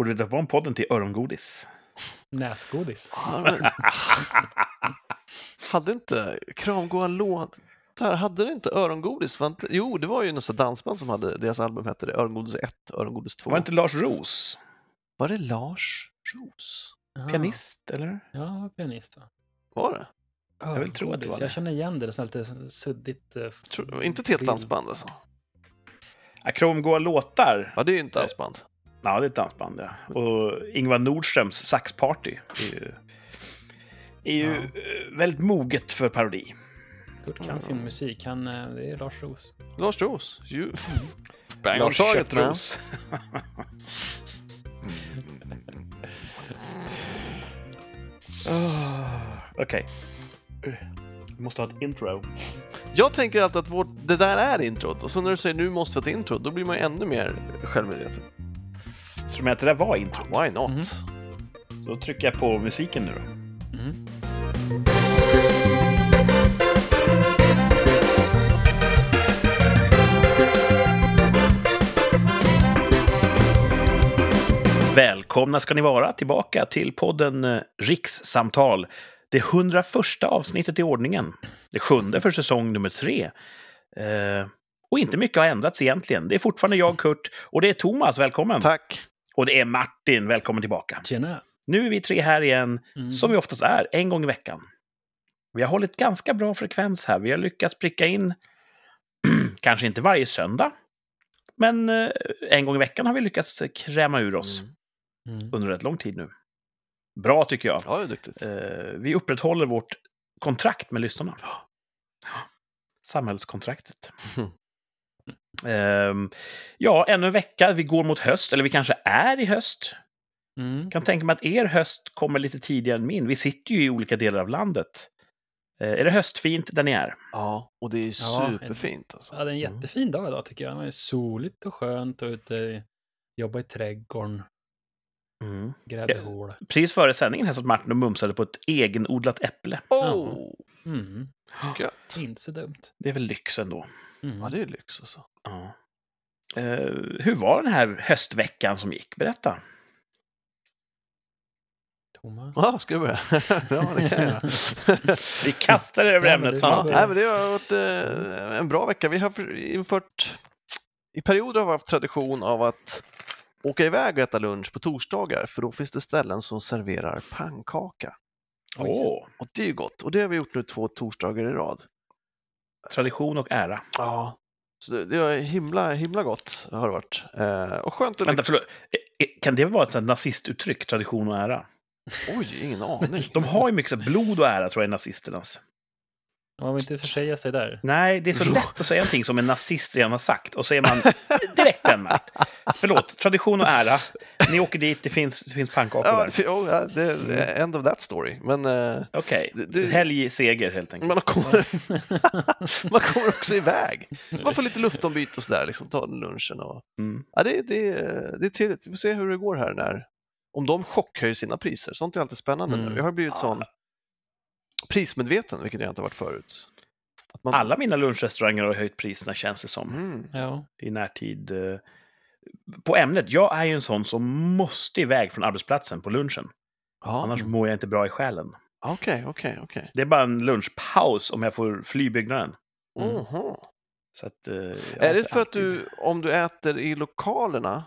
Borde vi döpa om podden till Örongodis? Näsgodis. Ja, hade inte Kramgården låtar, hade det inte Örongodis? Var inte, jo, det var ju något dansband som hade, deras album hette det, Örongodis 1, Örongodis 2. Var inte Lars Ros Var det Lars Ros? Ah, pianist, eller? Ja, pianist va? Var det? Jag vill tro att det Örongodis. var det. Jag känner igen det, det är lite suddigt. eh, Tror, inte ett helt dansband alltså? Ja, Kromgåa låtar. Ja, det är ju inte dansband. Ja, det är ett dansband, ja. Och Ingvar Nordströms Saxparty är ju, är ju eh, väldigt moget för parodi. Kurt kan sin musik. Han, eh, det är Lars Roos. Lars Ros. Ju. Bang on Lars man. Köttros. Ah, Okej. Vi måste ha ett intro. Jag tänker alltid att vårt, det där är introt och så när du säger nu måste vi ha ett intro, då blir man ju ännu mer självmedveten. Så menar att det där var introt? Why not? Mhm. Då trycker jag på musiken nu då. Mhm. Välkomna ska ni vara tillbaka till podden eh, Rikssamtal. Det 101 avsnittet i ordningen. Det sjunde för säsong nummer tre. Eh, och inte mycket har ändrats egentligen. Det är fortfarande jag, Kurt, och det är Thomas, välkommen. Tack. Och det är Martin, välkommen tillbaka. Tjena. Nu är vi tre här igen, Mm. som vi oftast är, en gång i veckan. Vi har hållit ganska bra frekvens här. Vi har lyckats pricka in, kanske inte varje söndag, men eh, en gång i veckan har vi lyckats kräma ur oss Mm. Mm. under rätt lång tid nu. Bra tycker jag. Ja, det är duktigt. Eh, vi upprätthåller vårt kontrakt med lyssnarna. Samhällskontraktet. Mm. Ehm, ja, ännu en vecka. Vi går mot höst, eller vi kanske är i höst. Mm. kan tänka mig att er höst kommer lite tidigare än min. Vi sitter ju i olika delar av landet. Eh, är det höstfint där ni är? Ja, och det är superfint alltså. Ja, det är en Mm. jättefin dag idag tycker jag. Det är soligt och skönt och ute jobba i trädgården, grädde Ja. hål. Precis före sändningen här satt Martin och mumsade på ett egenodlat äpple. Oh, Mm. gött. Inte så dumt. Det är väl lyx ändå. Mm. Ja, det är lyx alltså. Ja. Eh, hur var den här höstveckan som gick? Berätta. Thomas. Ja, ska jag börja? ja, det kan jag. Vi kastar över Ja, ämnet var- Nej, men det har varit eh, en bra vecka. Vi har för- infört, i perioder har vi haft tradition av att åka iväg och äta lunch på torsdagar, för då finns det ställen som serverar pannkaka. Åh, Och det är ju gott. Och det har vi gjort nu två torsdagar i rad. tradition och ära. Ja. Så det, det är himla, himla gott har det varit. Eh, och skönt att... Vänta, förlåt. Eh, eh, Kan det vara ett sånt nazistuttryck, tradition och ära? Oj, ingen aning. De har ju mycket blod och ära, tror jag, nazisternas. Man vill inte försäga sig där. Nej, det är så lätt att säga någonting som en nazist redan har sagt och så är man direkt brännmärkt. Förlåt, tradition och ära. Ni åker dit, det finns, det finns pannkakor Ja, där. det, oh, ja, det är end of that story. Men eh, Okej, det- det- helgseger helt enkelt. man, kommer, man kommer också iväg. Man får lite luftombyte och sådär, liksom, ta lunchen. Och, Mm. ja, det, det, det är trevligt. Vi får se hur det går här när, om de chockhöjer sina priser. Sånt är alltid spännande Mm. nu. Jag har blivit sån prismedveten, vilket jag inte varit förut. Att man, Alla mina lunchrestauranger har höjt priserna känns det som Mm. Ja. i närtid. eh. På ämnet, jag är ju en sån som måste iväg från arbetsplatsen på lunchen. Ja, Annars mår jag inte bra i själen. okej, okej, okej. Det är bara en lunchpaus om jag får fly byggnaden. Mm. Oho. Så att, eh, Är det för att alltid- du, om du äter i lokalerna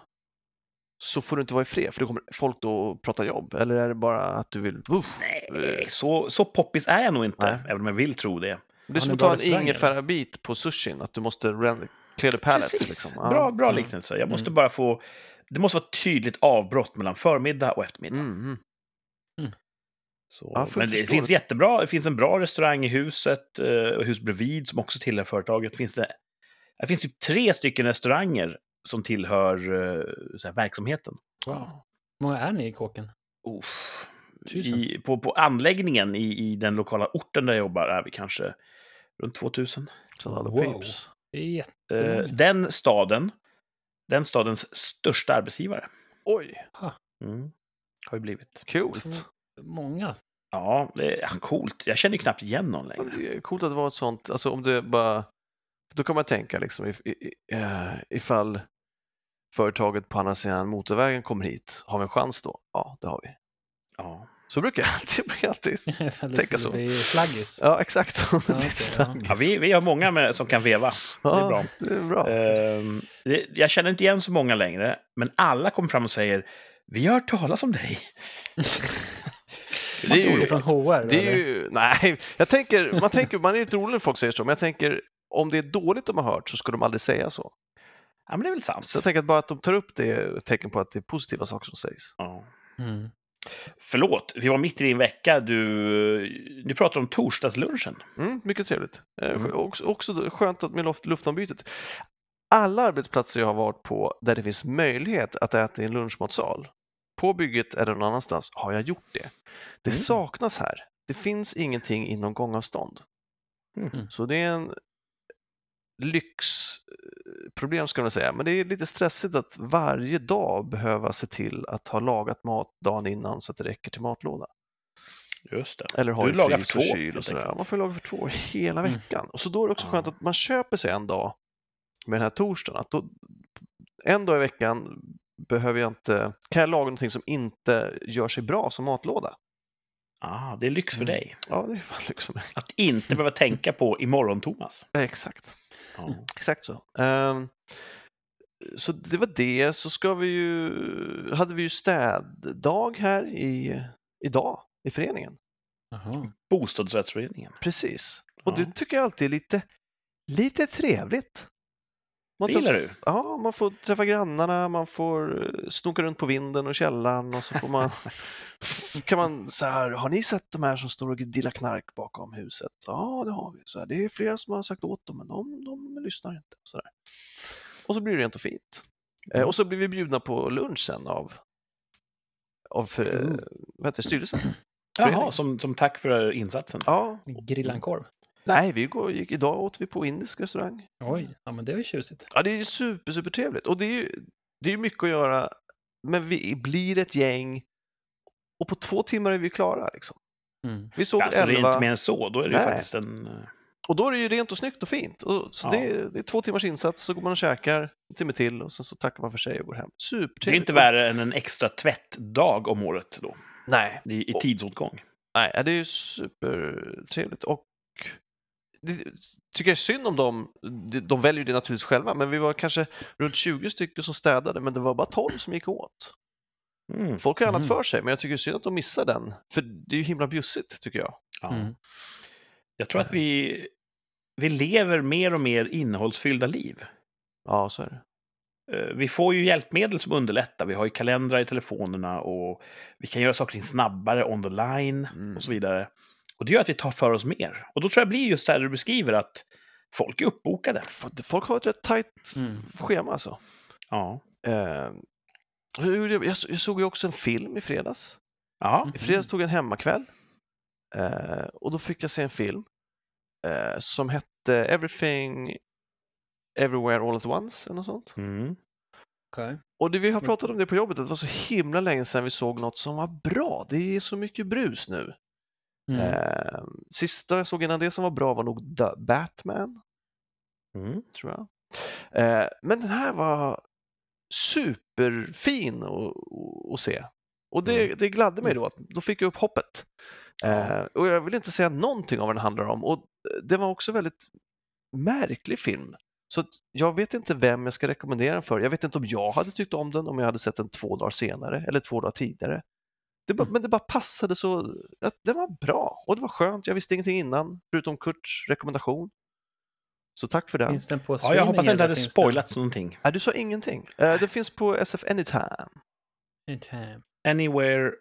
så får du inte vara i fred, för då kommer folk då att prata jobb? Eller är det bara att du vill... Uff, Nej, så, så poppis är jag nog inte, Nej. även om jag vill tro det. det är som att ta en ingefärabit på sushin, att du måste clear the palate. Precis, Liksom. Ja. bra, bra Mm. liknelse. Jag måste Mm. bara få... Det måste vara ett tydligt avbrott mellan förmiddag och eftermiddag. Mm, mm. Så, Ja, men det finns jättebra, det finns en bra restaurang i huset, eh, och hus bredvid som också tillhör företaget. Finns det, det finns typ tre stycken restauranger som tillhör eh, så här, verksamheten. Wow. Hur många är ni i kåken? Uff. I, på, på anläggningen i, i den lokala orten där jag jobbar är vi kanske runt 2000. Så alla Wow. är Eh, den staden, den stadens största arbetsgivare. Oj, Mm. Har ju blivit. coolt. Många. Ja, det är coolt. Jag känner ju knappt igen någon längre. Det är coolt att det var ett sånt, alltså om det bara... Då kan man tänka liksom if, i- i- eh, ifall företaget på andra sidan motorvägen kommer hit, har vi en chans då? Ja, det har vi. Ja. Så brukar jag alltid, brukar alltid det Tänka skulle så. bli slaggis. Ja, exakt. Det blir okej, ja. Ja, vi, vi har många med, som kan veva. Det är bra. det är bra. Det, jag känner inte igen så många längre, men alla kommer fram och säger vi har hört talas om dig. Det är ju- från HR? Det är eller? ju, nej, jag tänker, man tänker, man är lite rolig när folk säger så, men jag tänker om det är dåligt de har hört så ska de aldrig säga så. Ja, men det är väl sant. Så jag tänker att bara att de tar upp det är ett tecken på att det är positiva saker som sägs. Ja. Mm. Förlåt, vi var mitt i din vecka. Du, du pratar om torsdagslunchen. Mm, mycket trevligt. Eh, Mm. Också, också skönt att med luft, luftombytet. Alla arbetsplatser jag har varit på där det finns möjlighet att äta i en lunchmatsal, på bygget eller någon annanstans, har jag gjort det. Det Mm. saknas här. Det finns ingenting inom gångavstånd. Mm. Så det är en lyxproblem ska man säga, men det är lite stressigt att varje dag behöva se till att ha lagat mat dagen innan så att det räcker till matlåda. Just det. Eller ha Du lagar för och två, kyl och sådär. enkelt. Man får laga för två hela Mm. veckan. Och så då är det också skönt att man köper sig en dag med den här torsdagen. Att då, en dag i veckan behöver jag inte, kan jag laga någonting som inte gör sig bra som matlåda. Ah, det är lyx för Mm. dig. Ja, det är fan lyx för mig. Att inte behöva tänka på imorgon, Thomas. Exakt. Ja. Exakt så. Ehm, så det var det. Så ska vi ju, hade vi ju städdag här i, idag i föreningen. Jaha. Bostadsrättsföreningen. Precis. Och Ja. det tycker jag alltid är lite, lite trevligt. Man Det gillar du? Ja, man får träffa grannarna, man får eh, snoka runt på vinden och källaren och så får man så kan man så här, har ni sett de här som står och dealar knark bakom huset? Ja, det har vi. Så här, det är flera som har sagt åt dem, men de, de lyssnar inte. Så där. Och så blir det rent och fint. Eh, Mm. och så blir vi bjudna på lunch sen av, av eh, Mm. vad heter det, styrelsen. Jaha, som, som tack för insatsen. Ja, Grilla en korv? Nej, vi går, gick, idag åt vi på indisk restaurang. Oj, ja men det var ju tjusigt. Ja, det är ju super, super trevligt. Och det är ju det är ju mycket att göra, men vi blir ett gäng och på två timmar är vi klara. Liksom. Mm. Vi såg Alltså, det är elva inte mer än så. Då är det ju Nej. faktiskt en... eh, och då är det ju rent och snyggt och fint. Och, så Ja. det, är, det är två timmars insats, så går man och käkar en timme till och sen så tackar man för sig och går hem. Supertrevligt. Det är inte värre än en extra tvättdag om året då, Nej, i, i tidsåtgång. nej, det är ju supertrevligt. Och det tycker jag är synd om dem. De- De väljer det naturligtvis själva, men vi var kanske runt 20 stycken som städade, men det var bara 12 som gick åt. Mm. Folk har annat Mm. för sig, men jag tycker det är synd att de missar den. För det är ju himla bjussigt, tycker jag. Ja. Mm. Jag tror att vi, vi lever mer och mer innehållsfyllda liv. Ja, så är det. Eh, Vi får ju hjälpmedel som underlättar. Vi har ju kalendrar i telefonerna och vi kan göra saker snabbare on the line Mm. och så vidare. Och det gör att vi tar för oss mer. Och då tror jag blir just det här du beskriver att folk är uppbokade. Folk har ett rätt tajt Mm. schema alltså. Ja. Eh, jag, jag såg ju också en film i fredags. Ja. I fredags tog jag en hemmakväll. Eh, och då fick jag se en film eh, som hette Everything Everywhere All At Once eller något sånt. Mm. Okej. Och det, vi har pratat om det på jobbet, att det var så himla länge sedan vi såg något som var bra. Det är så mycket brus nu. Mm. Eh, sista jag såg innan det som var bra var nog The Batman, Mm. tror jag. Eh, men den här var superfin att, se. Och det, Mm. det gladde mig då, att då fick jag upp hoppet. Eh, och jag vill inte säga någonting om vad den handlar om. Och eh, det var också väldigt märklig film. Så jag vet inte vem jag ska rekommendera den för. Jag vet inte om jag hade tyckt om den om jag hade sett den två dagar senare eller två dagar tidigare. Det bara, Mm. Men det bara passade så, att den var bra och det var skönt. Jag visste ingenting innan, förutom Kurts rekommendation. Så tack för den. Finns den på Ja, jag hoppas jag inte hade spoilat någonting. Nej, du sa ingenting. Eh, det finns på SF Anytime. Den... Inte. Anywhere,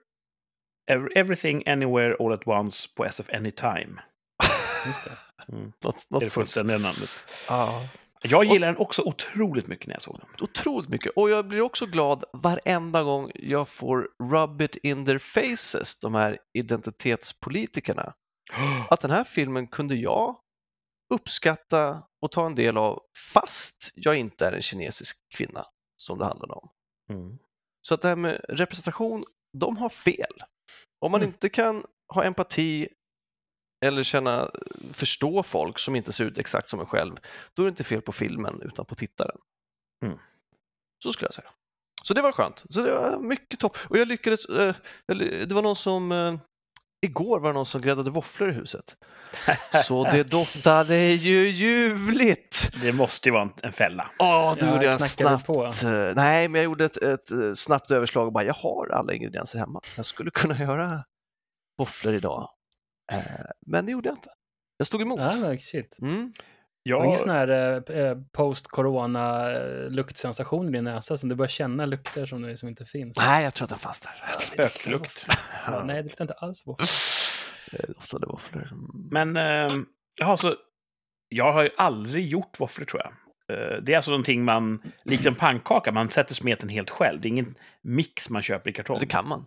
ev- everything, anywhere, all at once på SF Anytime. Just det. Mm. Något, Det är det något fullständiga namnet. Ja, Jag gillar den också otroligt mycket när jag såg den. otroligt mycket. Och jag blir också glad varenda gång jag får rub it in their faces, de här identitetspolitikerna. Att den här filmen kunde jag uppskatta och ta en del av fast jag inte är en kinesisk kvinna som det handlade om. Mm. Så att det här med representation, de har fel. Om man Mm. inte kan ha empati eller känna, förstå folk som inte ser ut exakt som en själv, då är det inte fel på filmen utan på tittaren. Mm. Så skulle jag säga. Så det var skönt. Så det var mycket topp. Och jag lyckades, eh, det var någon som, eh, igår var det någon som gräddade våfflor i huset. Så det doftade ju ljuvligt. Det måste ju vara en, fälla. Ja, då gjorde jag snabbt, på. eh, nej men jag gjorde ett, ett eh, snabbt överslag och bara, jag har alla ingredienser hemma. Jag skulle kunna göra våfflor idag. Eh, Men det gjorde jag inte. Jag stod emot. Men shit. Mm. Det var ingen sån här eh, eh, post-corona eh, luktsensation i din näsa som du börjar känna lukter som, det- som inte finns. Nej, jag tror att den fanns där. spöklukt. Ja, nej, det luktar inte alls våfflor. Det doftade våfflor. Men, ehm, jaha, så jag har ju aldrig gjort våfflor tror jag. Eh, Det är alltså någonting man, likt en pannkaka, man sätter smeten helt själv. Det är ingen mix man köper i kartong. Det kan man.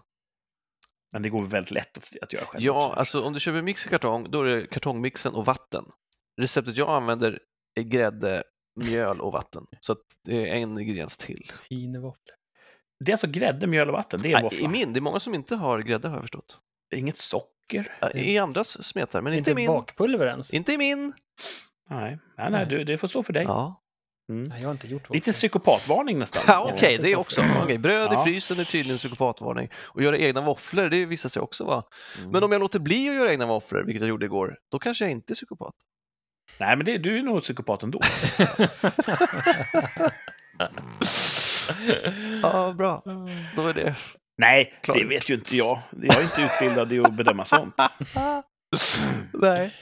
Men det går väldigt lätt att, att göra själv. Ja, också. alltså om du köper mix i kartong, då är det kartongmixen och vatten. Receptet jag använder är grädde, mjöl och vatten. Så att det är en ingrediens till. Fin våfflor. Det är alltså grädde, mjöl och vatten. Det är en Nej, våffla. I min, det är många som inte har grädde har jag förstått. Inget socker. Ja, I andras smetar, men inte, Inte i min. bakpulver ens. Inte i min. Nej, nej, nej du, det får stå för dig. Ja, Mm. Nej, jag har inte gjort. Lite psykopatvarning nästan. ja okej, inte det är också. Okej, bröd i Ja. frysen är tydligen psykopatvarning. Och göra egna våfflor, det visar sig också vara. Mm. Men om jag låter bli att göra egna våfflor, vilket jag gjorde igår, då kanske jag inte är psykopat. Nej, men det, du är nog psykopat ändå. Ja, bra. Då är det Nej, Klart. det vet ju inte jag. Jag är inte utbildad i att bedöma sånt. Nej,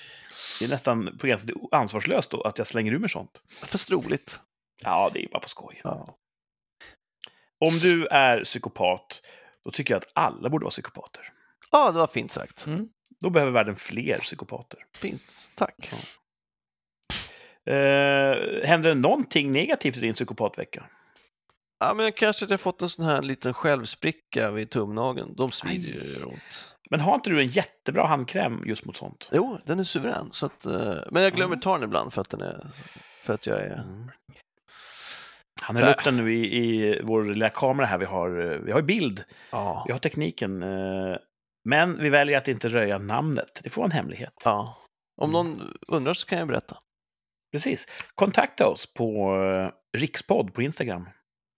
Det är nästan på gränsen till ansvarslöst då, att jag slänger ur mig sånt. fast roligt. Ja, det är bara på skoj. Ja. Om du är psykopat, då tycker jag att alla borde vara psykopater. ja, det var fint sagt. Mm. Då behöver världen fler psykopater. Fint, tack. Eh, händer det någonting negativt i din psykopatvecka? Ja, men kanske att jag fått en sån här liten självspricka vid tumnageln. De svider ju gör ont. Men har inte du en jättebra handkräm just mot sånt? Jo, den är suverän. Så att, eh, men jag glömmer Ja. ta den ibland för att, den är, för att jag är... Han höll upp den nu i, i vår lilla kamera här. Vi har, eh, vi har bild, Ja. vi har tekniken. eh, Men vi väljer att inte röja namnet. Det får vara en hemlighet. ja. Om Mm. någon undrar så kan jag berätta. Precis. Kontakta oss på Rikspodd på Instagram.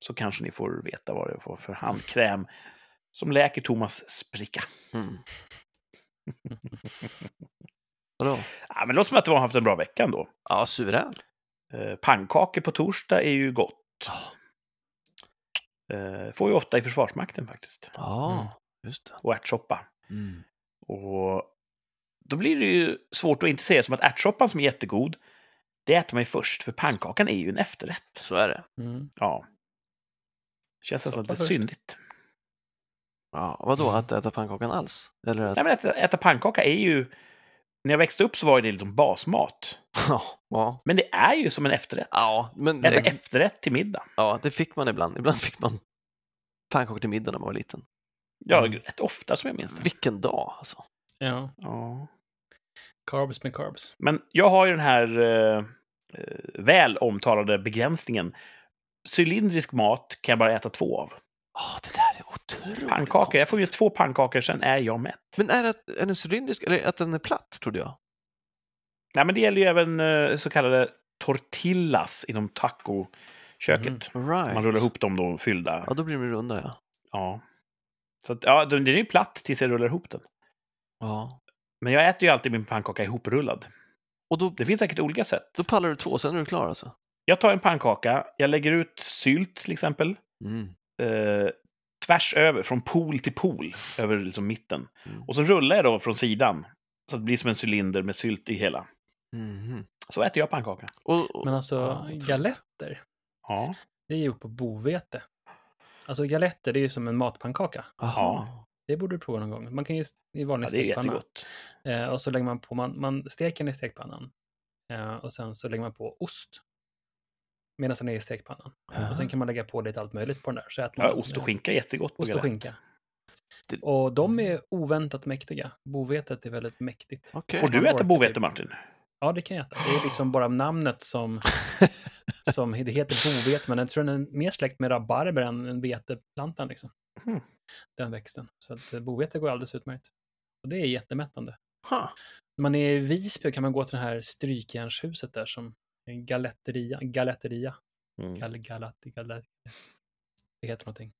Så kanske ni får veta vad det var för handkräm som läker Thomas spricka. Mm. Vadå? Ja, men det låter som att du har haft en bra vecka ändå. Ja, suverän. Eh, pannkakor på torsdag är ju gott. Ja. Eh, får ju ofta i Försvarsmakten faktiskt. Ja, Mm. just det. Och ärtsoppa. Mm. Och då blir det ju svårt att inte se det som att ärtsoppan som är jättegod, det äter man ju först, för pannkakan är ju en efterrätt. Så är det. Mm. Ja. Känns nästan lite först. syndigt. Ja, vadå, att äta pannkakan alls? Eller att... Nej, men äta, äta pannkaka är ju... När jag växte upp så var det liksom basmat. Ja, ja. Men det är ju som en efterrätt. ja, men Äta det, efterrätt till middag. ja, det fick man ibland. Ibland fick man pannkakor till middag när man var liten. Ja, Mm. rätt ofta som jag minns det. Vilken dag alltså. Ja, Ja. carbs med carbs. Men jag har ju den här eh, eh, väl omtalade begränsningen. Cylindrisk mat kan jag bara äta två av. Ja, det där är otroligt Pannkaka, jag får ju två pannkakor, sen är jag mätt. Men är, det, är den cylindrisk eller att den är platt, trodde jag? Nej, men det gäller ju även eh, så kallade tortillas inom tacoköket. Right. Man rullar ihop dem då fyllda. Ja, då blir de runda, ja. Ja. Så att, ja, den är ju platt tills jag rullar ihop den. ja. Men jag äter ju alltid min pannkaka ihoprullad. Och då, Det finns säkert olika sätt. då pallar du två, sen är du klar alltså? Jag tar en pannkaka, jag lägger ut sylt till exempel. Mm. Eh, tvärs över, från pool till pool, över liksom mitten. Mm. Och så rullar jag då från sidan. Så att det blir som en cylinder med sylt i hela. Mhm. Så äter jag pannkaka. Och, och, Men alltså, ja, galetter, Ja. det är gjort på bovete. Alltså galetter, det är ju som en matpannkaka. Aha. Det borde du prova någon gång. Man kan ju i vanlig ja, det är stekpanna. jättegott. Eh, och så lägger man på, man, man steker den i stekpannan. Eh, och sen så lägger man på ost. Medan den är i stekpannan. Och sen kan man lägga på lite allt möjligt på den där. Så äter man Ja, ost och skinka är jättegott på Ost och skinka. Det- Och de är oväntat mäktiga. Bovetet är väldigt mäktigt. Okej. Får du äta bovete, typ. Martin? Ja, det kan jag äta. Det är liksom bara namnet som, som det heter bovete, men jag tror den är mer släkt med rabarber än veteplantan. Liksom. Hmm. Den växten. Så att eh, bovete går alldeles utmärkt. Och det är jättemättande. Ha. När man är i Visby kan man gå till det här strykjärnshuset där som Galetteria. Galetteria. Mm. Gal, galatti, galet. det heter någonting.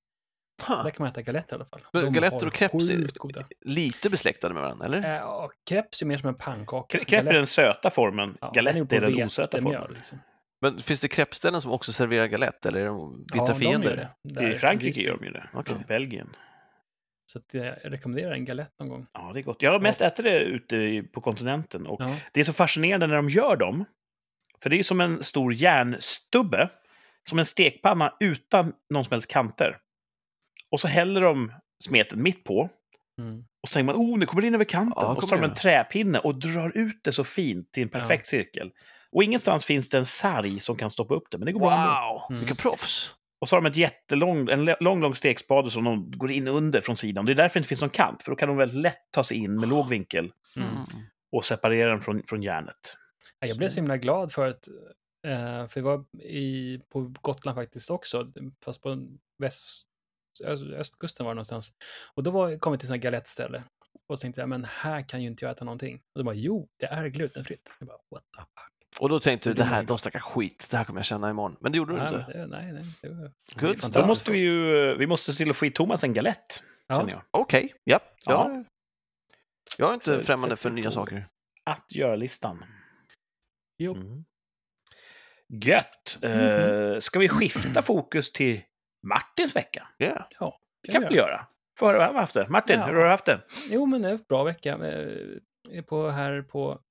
Ha. Där kan man äta galetter i alla fall. Men De galetter och crepes är-. Lite besläktade med varandra, eller? Eh, ja, crepes är mer som en pannkaka. Kre- Crepe är den söta formen, ja, galett gjord är den osöta formen. Liksom. Men finns det crepeställen som också serverar galett, eller är de bittra Ja, de fiender? gör det. I Frankrike gör de ju det. Okej. Belgien. Så att jag rekommenderar en galett någon gång. Ja, det är gott. Jag har mest ätit det ute på kontinenten. Och Ja. det är så fascinerande när de gör dem. För det är som en stor järnstubbe. Som en stekpanna utan någon som helst kanter. Och så häller de smeten mitt på. Mm. Och så tänker man, oh, nu kommer det in över kanten. Ja, och så tar de en träpinne och drar ut det så fint till en perfekt cirkel. Och ingenstans finns det en sarg som kan stoppa upp det, men det går bra ändå. Wow, Mm. vilka proffs! Och så har de ett jättelång, en lång, lång stekspade som de går in under från sidan. Det är därför det inte finns någon kant, för då kan de väldigt lätt ta sig in med låg vinkel Mm. och separera den från, från järnet. Ja, Jag blev så himla glad för att, eh, för vi var i, på Gotland faktiskt också, fast på väst, östkusten var det någonstans. Och då var, kom vi till en galettställe. Och så tänkte jag, men här kan ju inte jag äta någonting. Och de bara, jo, det är glutenfritt. Jag bara, what the fuck? Och då tänkte du, Det här, de snackar skit, det här kommer jag känna imorgon. Men det gjorde du Nej, inte. men det, nej, nej. Det var, Good det. Då måste vi ju vi måste se till att få i Thomas en galett, Ja. känner jag. Okej, ja. Ja. Jag, är inte Så främmande för nya saker. Att göra-listan. Jo. Mm. Gött! Mhm. Eh, ska vi skifta fokus till Martins vecka? Yeah. Det kan vi väl göra? Hur han har haft det. Martin, Ja. hur har du haft det? Jo, men det är en bra vecka. Jag är på här på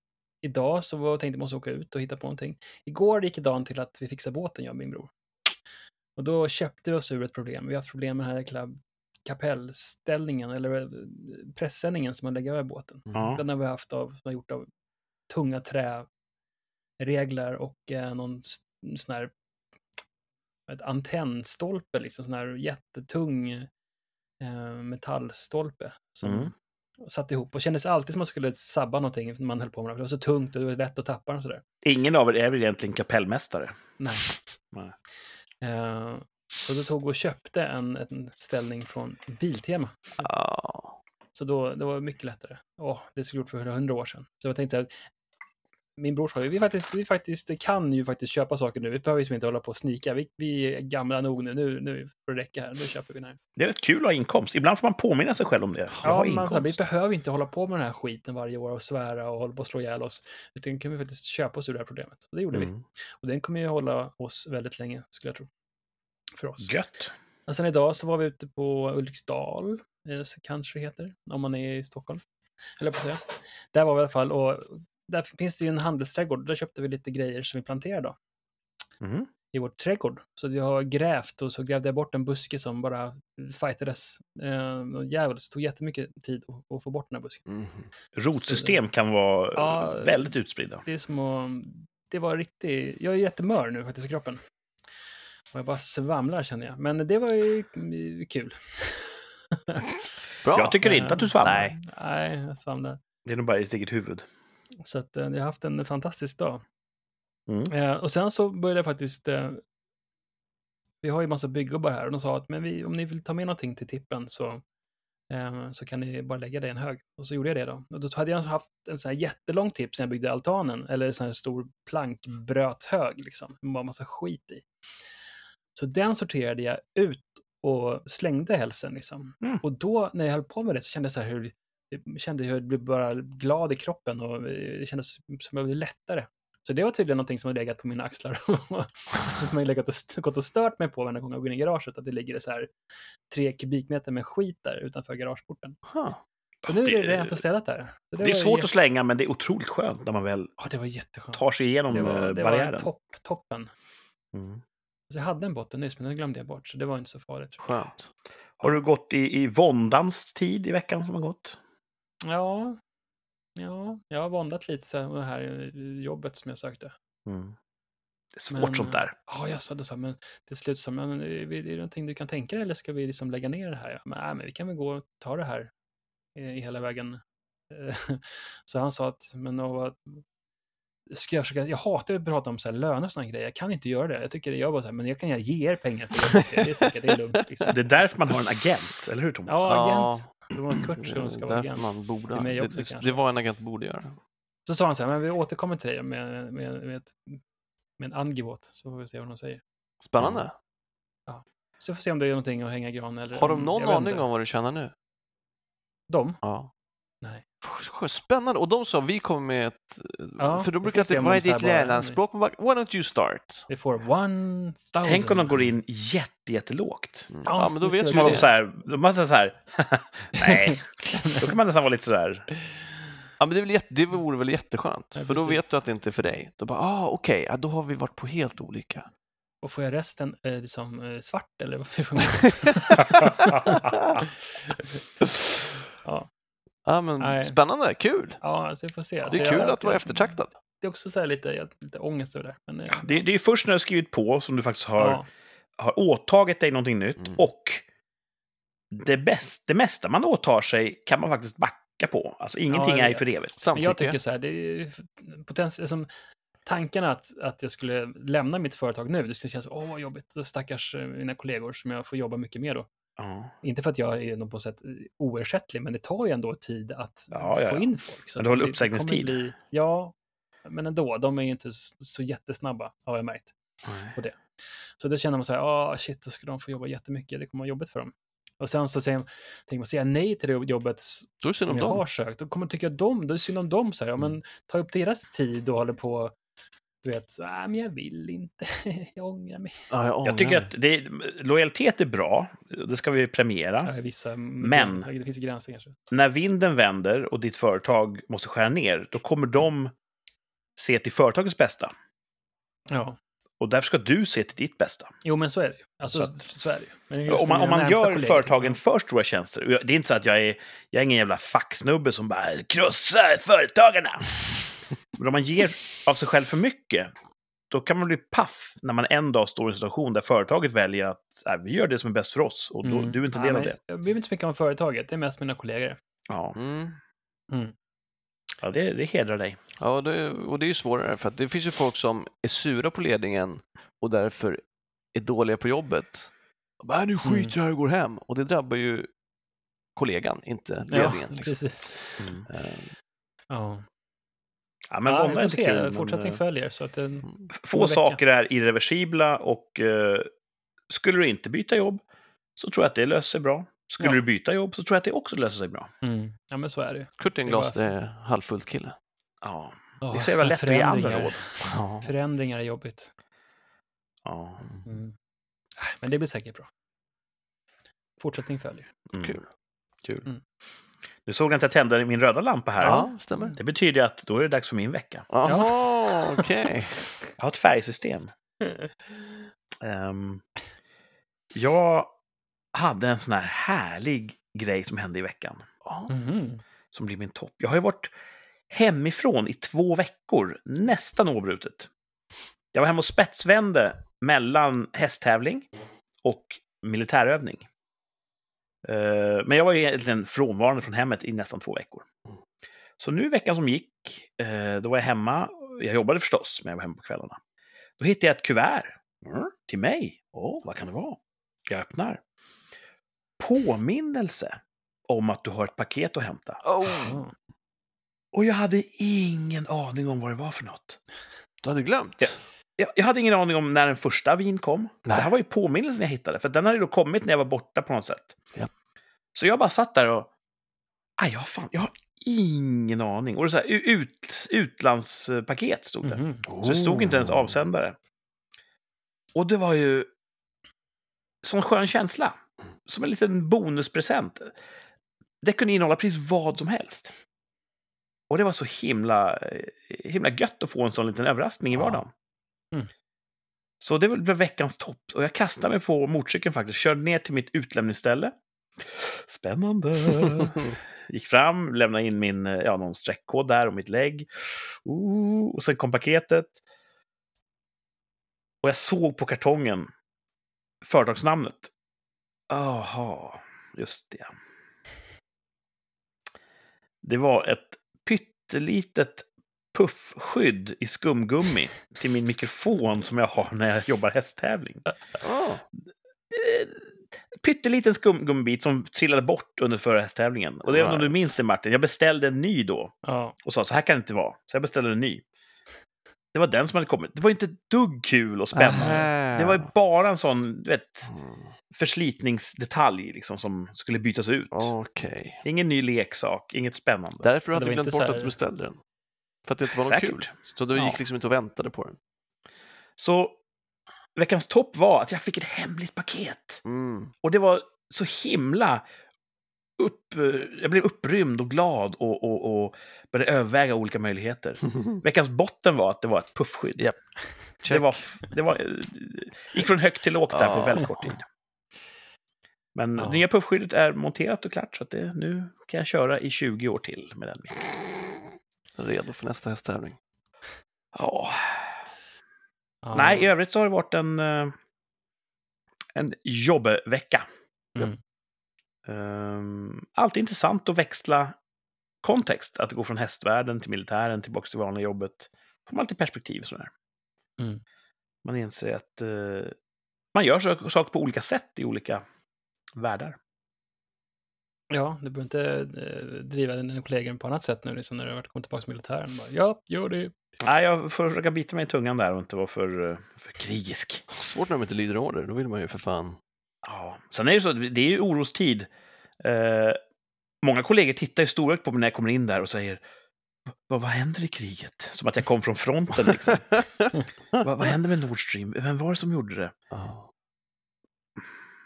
idag så var, tänkte jag måste åka ut och hitta på någonting. Igår gick dagen till att vi fixade båten, jag och min bror. Och då köpte vi oss ur ett problem. Vi har haft problem med den här jäkla kapellställningen, eller eh, pressändningen som man lägger över båten. Ja. Den har vi haft av, som är gjort av tunga träreglar och eh, någon sån här ett antennstolpe, liksom sån här jättetung eh, metallstolpe som Mm. satt ihop och kändes alltid som man skulle sabba någonting när man höll på med det. Det var så tungt och det var lätt att tappa den och sådär. Ingen av er är väl egentligen kapellmästare? Nej. Nej. Eh, så då tog och köpte en, en ställning från Biltema. Ja. Så då, det var mycket lättare. Åh, det skulle gjort för hundra år sedan. Så jag tänkte att min bror sa ju, vi faktiskt, vi faktiskt kan ju faktiskt köpa saker nu. Vi behöver liksom inte hålla på och snika. Vi, vi är gamla nog nu. Nu, nu får det räcka här. Nu köper vi den här. Det är rätt kul att ha inkomst. Ibland får man påminna sig själv om det. Ja, man, vi inkomst. behöver inte hålla på med den här skiten varje år och svära och hålla på och slå ihjäl oss. Utan kan vi faktiskt köpa oss ur det här problemet. Och det gjorde vi. Mm. Och den kommer ju hålla oss väldigt länge, skulle jag tro. För oss. Gött. Och sen idag så var vi ute på Ulriksdal, eh, kanske det heter, om man är i Stockholm. Eller på att säga. Där var vi i alla fall, och där finns det ju en handelsträdgård. Där köpte vi lite grejer som vi planterade då, Mm. i vår trädgård. Så vi har grävt och så grävde jag bort en buske som bara fightades. Eh, jävligt, tog jättemycket tid att, att få bort den här busken. Mhm. Rotsystem kan vara Ja, väldigt utspridda. Det är som att, det var riktigt, jag är jättemör nu faktiskt i kroppen. Och jag bara svamlar känner jag. Men det var ju mm, kul. Bra. Jag tycker inte att du svamlar. Nej. Nej, jag svamlar. Det är nog bara i ditt eget huvud. Så att, eh, jag har haft en fantastisk dag. Mm. Eh, och sen så började jag faktiskt... Eh, vi har ju massa byggubbar här och de sa att men vi, om ni vill ta med någonting till tippen så, eh, så kan ni bara lägga det i en hög. Och så gjorde jag det då. Och då hade jag haft en sån här jättelång tipp sen jag byggde altanen, eller en sån här stor plankbröthög liksom, med bara massa skit i. Så den sorterade jag ut och slängde hälften liksom. Mm. Och då när jag höll på med det så kände jag så här hur jag kände hur jag blev bara glad i kroppen och eh, det kändes som att jag blev lättare. Så det var tydligen någonting som har legat på mina axlar. som har legat och st- gått och stört mig på varje gång jag går in i garaget. Att det ligger så här tre kubikmeter med skit där utanför garageporten. Huh. Så nu är det Det- rent och städat där. Så Det är var svårt att slänga, men det är otroligt skönt när man väl Ja, det var jätteskönt. tar sig igenom Det var, eh, det var barriären. topp, toppen. Mm. Så jag hade en botten nyss, men den glömde jag bort. Så det var inte så farligt. Skönt. Har du gått i, i våndans tid i veckan som har gått? Ja, ja jag har våndat lite så med det här jobbet som jag sökte. Mm. Det är svårt Men, sånt där. Ja, jag sa det så men till slut så, men är det någonting du kan tänka dig eller ska vi liksom lägga ner det här? Men, nej, men vi kan väl gå och ta det här eh, hela vägen. Så han sa att, men och, ska jag försöka, jag hatar att prata om så här löner och sådana grejer, jag kan inte göra det. Jag tycker det, jag bara så här, men jag kan ge er pengar för det, det är säkert, det är lugnt. Liksom. Det är därför man har en agent, eller hur Thomas? Ja, agent. Det var Kurt som ska vara agent. man borde... Det också, det, det var en agent borde göra. Så sa han så här, men vi återkommer till dig med, med, med, ett, med en angivåt, så får vi se vad de säger. Spännande. Så jag får se om det är någonting att hänga i gran eller... Har de någon aning om vad du tjänar nu? De? Ja. Nej. Spännande. Och de sa vi kommer med ett... Ja, för de brukar alltid, vad är ditt vad- Why don't you start? Det får 1000. Tänk om de går in jätte, jättelågt. Mm. Ja, Ja, men då vet se. det. så här, de måste så här, nej, då kan man nästan vara lite sådär, Ja, men det, är väl jätte, det vore väl jätteskönt, Ja, för då vet du att det inte är för dig. Då bara, ah, okej, ja, då har vi varit på helt olika. Och får jag resten eh, liksom, eh, svart eller? ja, ja, men Nej. spännande, kul. ja, alltså vi får se. Det Alltså, är kul jag- att vara eftertraktad. Det är också så här lite, jag- lite ångest över det. Men, eh, det, det är ju först när du har skrivit på som du faktiskt har, ja, har åtagit dig någonting nytt Mm. och det, bäst, det mesta man åtar sig kan man faktiskt backa på. Alltså ingenting jag är för evigt. men Samtycke. jag tycker så här, det är potens, liksom, tanken att, att jag skulle lämna mitt företag nu, det skulle kännas, åh vad jobbigt, stackars eh, mina kollegor som jag får jobba mycket med då. Ja. Inte för att jag är någon på sätt oersättlig, men det tar ju ändå tid att Ja, ja, få ja. in folk. Så Men du har det- det uppsägningstid. Bli, ja, men ändå, de är ju inte så jättesnabba, har jag märkt. Nej. Så då känner man så här, ah shit, då ska de få jobba jättemycket, det kommer vara jobbigt för dem. Och sen så säger, tänker man, säga nej till det jobbet det som om jag dem. har sökt, då kommer man tycka att de, då är det synd om dem, så här, ja, Mm. men ta upp deras tid och håller på, du vet, så, ah, men jag vill inte, jag ångrar mig. Ja, jag, Jag tycker ångrar att det, lojalitet är bra, det ska vi premiera. Ja, vissa, Men- det finns gränser kanske. När vinden vänder och ditt företag måste skära ner, då kommer de se till företagets bästa. Ja, Och därför ska du se till ditt bästa. jo men så är det ju. Alltså, Så så, att- är det ju. Om man, om man gör kollegor, företagen för stora tjänster. Det är inte så att jag är, jag är ingen jävla facksnubbe som bara krossar företagarna. Men om man ger av sig själv för mycket, då kan man bli paff när man en dag står i en situation där företaget väljer att äh, vi gör det som är bäst för oss och då, Mm. du är inte Ja, del av det. Jag bryr mig inte så mycket om företaget, det är mest mina kollegor. Ja, Mm. ja det, det hedrar dig. Ja, det, och det är ju svårare för att det finns ju folk som är sura på ledningen och därför är dåliga på jobbet. Bara, "Äh, nu skiter jag i och går hem. Och det drabbar ju kollegan, inte ledningen. Ja, liksom. precis. Mm. Eh, Ja. Ja, men ja, vånda vi är se, kul. men, fortsättning eh, följer. Så att det, mm. Få vecka. saker är irreversibla och eh, skulle du inte byta jobb så tror jag att det löser sig bra. Skulle Ja. du byta jobb så tror jag att det också löser sig bra. mm. Ja, men så är det. Kurt är en Det var- det är halvfullt kille. Ja, Ja, det är så jävla lätt att ge andra förändringar. råd. Ja. Förändringar är jobbigt. Ja. Mm. Men det blir säkert bra. Fortsättning följer. Mm. Kul. Kul. Mm. Nu såg jag att jag tände min röda lampa här. Ja, stämmer. Det betyder att då är det dags för min vecka. Jaha, okej. Jag har ett färgsystem. Ehm, jag hade en sån här härlig grej som hände i veckan. Mhm. Som blir min topp. Jag har ju varit hemifrån i två veckor, nästan oavbrutet. Jag var hemma och spetsvände mellan hästtävling och militärövning. Eh, Men jag var egentligen frånvarande från hemmet i nästan två veckor. Så nu veckan som gick, eh, då var jag hemma. Jag jobbade förstås, men jag var hemma på kvällarna. Då hittade jag ett kuvert mm, till mig. Åh, vad kan det vara? Jag öppnar. Påminnelse om att du har ett paket att hämta. Oh. Och jag hade ingen aning om vad det var för något. du hade glömt? Ja. Jag, jag hade ingen aning om när den första vin kom. Nej. Det här var ju påminnelsen jag hittade, för den hade då kommit när jag var borta på något sätt. Ja. Så jag bara satt där och... Aj, jag, fan, jag har ingen aning. Och det så här, ut, utlandspaket stod det. Mhm. Så det stod inte ens Oh. avsändare. Och det var ju... Sån skön känsla. Som en liten bonuspresent. Det kunde innehålla precis vad som helst. Och det var så himla, eh, himla gött att få en sån liten överraskning i Ja. Mm. Så det blev veckans topp. Och jag kastade mig på motorcykeln faktiskt. Körde ner till mitt utlämningsställe. Spännande. Gick fram, lämnade in min, eh, ja, någon streckkod där och mitt lägg. Ooh, och sen kom paketet. Och jag såg på kartongen företagsnamnet. Aha, just det. Det var ett pyttelitet puffskydd i skumgummi till min mikrofon som jag har när jag jobbar hästtävling. Oh. Pytteliten skumgummibit som trillade bort under förra hästtävlingen. Och det är om du minns det Martin, jag beställde en ny då Ja. och sa så här kan det inte vara. Så jag beställde en ny. Det var den som hade kommit. Det var inte dugg kul och spännande. Det var ju bara en sån, du vet, Mm, förslitningsdetalj liksom, som skulle bytas ut. Okej. Ingen ny leksak, inget spännande. Därför hade det du var glömt bort så att här- du beställde den. För att det inte var något kul. Så du Ja. gick liksom inte och väntade på den. Så veckans topp var att jag fick ett hemligt paket. Mm. Och det var så himla upp... Jag blev upprymd och glad och, och, och började överväga olika möjligheter. Veckans botten var att det var ett puffskydd. Japp. Det var, det var, gick från högt till lågt där på väldigt kort tid. Men Ja. det nya puffskyddet är monterat och klart, så att det, nu kan jag köra i 20 år till med den. micken. Redo för nästa hästtävling. Ja. Ja. Nej, i övrigt så har det varit en, eh, en jobbvecka. Mm. Um, alltid intressant att växla kontext. Att gå från hästvärlden till militären, tillbaka till vanliga jobbet. får man alltid perspektiv sådär. Mm. Man inser att eh, man gör saker på olika sätt i olika världar. Ja, du behöver inte eh, driva dina kollegor på annat sätt nu, liksom när du har kommit tillbaka till militären. Bara, ja, gör det. Nej, jag får försöka bita mig i tungan där och inte vara för, eh, för krigisk. Svårt när de inte lyder order. Då vill man ju för fan... Ja. Sen är det så, att det är ju orostid. Eh, många kollegor tittar ju storögt på mig när jag kommer in där och säger vad, vad händer i kriget? Som att jag kom från fronten. Liksom. vad, vad hände med Nord Stream? Vem var det som gjorde det? Ja.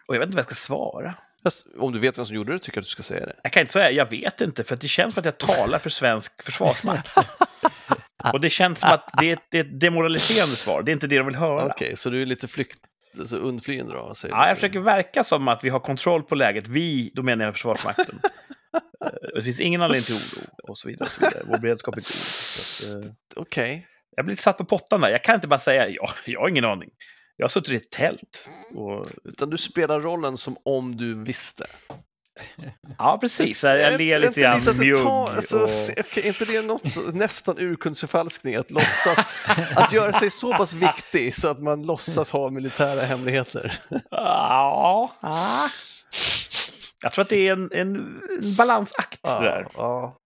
Och jag vet inte vad jag ska svara. Fast Om du vet vem som gjorde det tycker jag att du ska säga det. Jag kan inte säga jag vet inte, för det känns som att jag talar för svensk försvarsmakt. Och det känns som att det är, ett, det är ett demoraliserande svar. Det är inte det de vill höra. Okej, så du är lite flykt... Alltså undflyende då? Säger Ja, jag försöker verka som att vi har kontroll på läget. Vi, då menar jag Försvarsmakten. Eh, det finns ingen anledning till oro och så vidare. Och så vidare. Vår beredskap är god. Eh, Okej. jag blir lite satt på pottan där. Jag kan inte bara säga ja, jag har ingen aning. Jag har suttit i ett tält. Och, Utan du spelar rollen som om du visste. ja, precis. Jag Är ler lite grann mjugg. alltså, och... är inte det något så, nästan urkundsförfalskning? Att låtsas, att göra sig så pass viktig så att man låtsas ha militära hemligheter. Ja, ja. Jag tror att det är en, en, en balansakt. där. ja.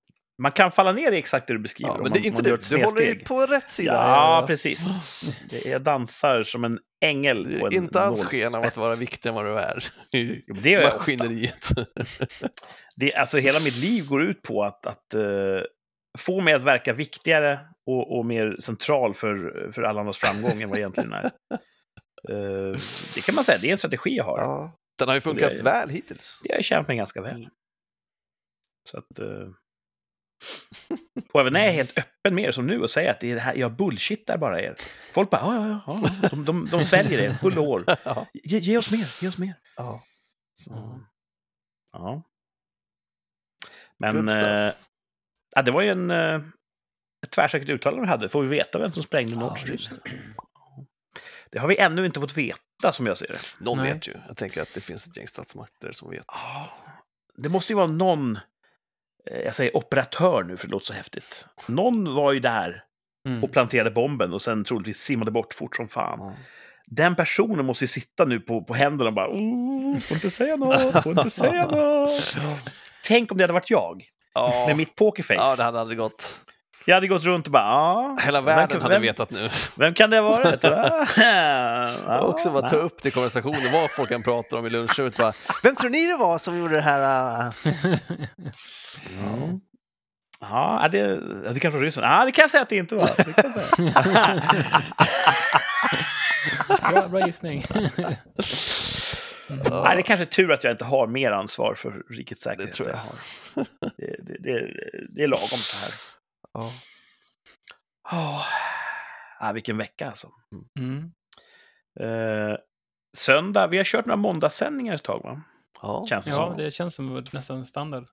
Man kan falla ner i exakt det du beskriver. ja men man, det är inte ett Du håller ju på rätt sida. Ja, precis. Det är dansar som en ängel Du på är en inte alls sken av att vara viktigare än vad du är. I Jo, det jag ofta. maskineriet. Det, alltså, hela mitt liv går ut på att, att eh, få mig att verka viktigare och, och mer central för, för alla andras framgång än vad jag egentligen är. Eh, det kan man säga, det är en strategi jag har. Ja. Den har ju funkat Det är- väl hittills. Det har jag känt mig ganska väl. Så att... eh, och även när jag är helt öppen med er som nu och säger att det är det här, jag bullshittar bara er. Folk bara, ja, ja, ja, ja. De, de, de sväljer och hår. Ja. Ge, ge oss mer, ge oss mer. Ja. Så, ja. Men eh, ja, det var ju en, eh, ett tvärsäkert uttalande vi hade. Får vi veta vem som sprängde Nord Stream? det har vi ännu inte fått veta, som jag ser det. Någon Nej. vet ju. Jag tänker att det finns ett gäng statsmakter som vet. Ja, det måste ju vara någon, jag säger operatör nu för det låter så häftigt. Någon var ju där Mm. och planterade bomben och sen troligtvis simmade bort fort som fan. Ja. Den personen måste ju sitta nu på, på händerna och bara oh, får inte säga något, får inte säga något. Tänk om det hade varit jag Ja. med mitt pokerface. ja, det hade aldrig gått. Jag hade gått runt och bara ja. Hela världen kan- hade vem, vetat nu. Vem kan det ha varit? ja, också bara ta upp det i konversationen, vad folk kan prata om i lunchrummet. Bara, Vem tror ni det var som gjorde det här? äh?" Ja. Ja, det, det kanske var ryssen. Ja, det kan jag säga att det inte var. Det kan jag säga. bra, bra gissning. Nej, det är kanske tur att jag inte har mer ansvar för rikets säkerhet. Det tror jag. har. Det, det, det, det är lagom så här. Ja. Oh. Ja, vilken vecka alltså. Mm. Eh, söndag, vi har kört några måndagssändningar ett tag va? Ja. Känns det Ja, som. det känns som nästan standard.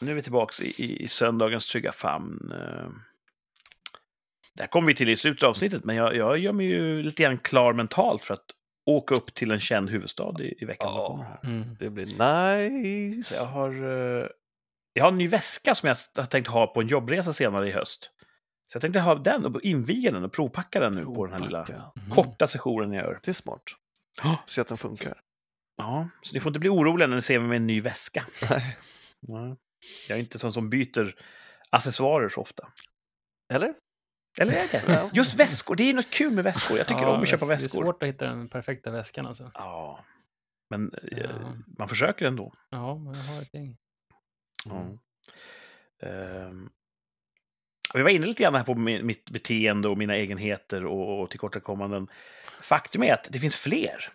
Nu är vi tillbaka i, i, i söndagens trygga famn. Eh, där kommer vi till i slutet av avsnittet, men jag, jag gör mig ju lite grann klar mentalt för att åka upp till en känd huvudstad i, i veckan som Ja. kommer. Här. Mm. Det blir nice. Så jag har, eh, jag har en ny väska som jag har tänkt ha på en jobbresa senare i höst. Så jag tänkte ha den och inviga den och provpacka den nu på den här lilla Provpacka. Mhm. korta sessionen jag gör. Det är smart. Se att den funkar. Ja, så ni får inte bli oroliga när ni ser mig med en ny väska. Nej. Nej. Jag är inte sån som byter accessoarer så ofta. Eller? Eller är det? Just väskor, det är något kul med väskor. Jag tycker Ja, om att köpa Det är väskor. svårt att hitta den perfekta väskan alltså. Ja, men eh, Ja. man försöker ändå. Ja, men jag har ett gäng. Ja. Ehm, vi var inne lite grann här på mi- mitt beteende och mina egenheter och, och tillkortakommanden. Faktum är att det finns fler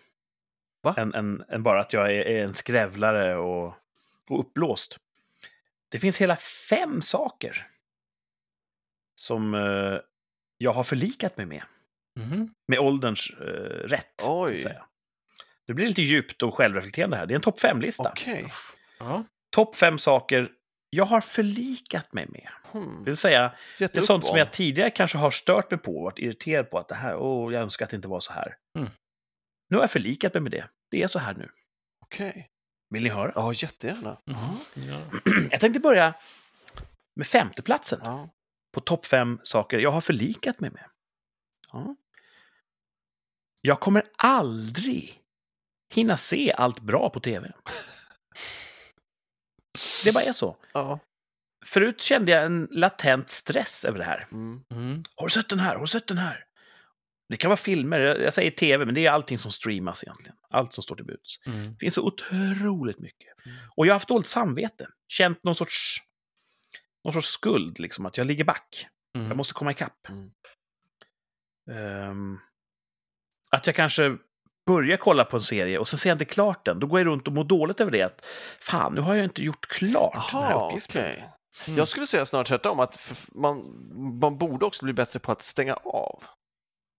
Va? än, än, än bara att jag är, är en skrävlare och, och uppblåst. Det finns hela fem saker som eh, jag har förlikat mig med. Mhm. Med ålderns eh, rätt. så att Oj. säga. Det blir lite djupt och självreflekterande här. Det är en topp fem-lista. Okej. Ja. Topp fem saker jag har förlikat mig med. Hmm. Det vill säga, det är sånt som om. jag tidigare kanske har stört mig på och varit irriterad på att det här, åh, jag önskar att det inte var så här. Mm. Nu har jag förlikat mig med det. Det är så här nu. Okej. Vill ni höra? Ja, jättegärna. Mhm. ja. Jag tänkte börja med femteplatsen Ja. på topp fem saker jag har förlikat mig med. Ja. Jag kommer aldrig hinna se allt bra på tv. Det bara är så. ja. Förut kände jag en latent stress över det här. Mm. Mm. Har du sett den här? Har du sett den här? Det kan vara filmer, jag säger tv, men det är allting som streamas egentligen. Allt som står till buds. Mm. Det finns så otroligt mycket. Mm. Och jag har haft dåligt samvete. Känt någon sorts, någon sorts skuld, liksom, att jag ligger back. Mm. Jag måste komma ikapp. Mm. Ehm, att jag kanske börjar kolla på en serie och sen ser jag inte klart den. Då går jag runt och mår dåligt över det. Att, Fan, nu har jag inte gjort klart den här uppgiften. okej. Mm. Jag skulle säga snarare tvärtom, att man, man borde också bli bättre på att stänga av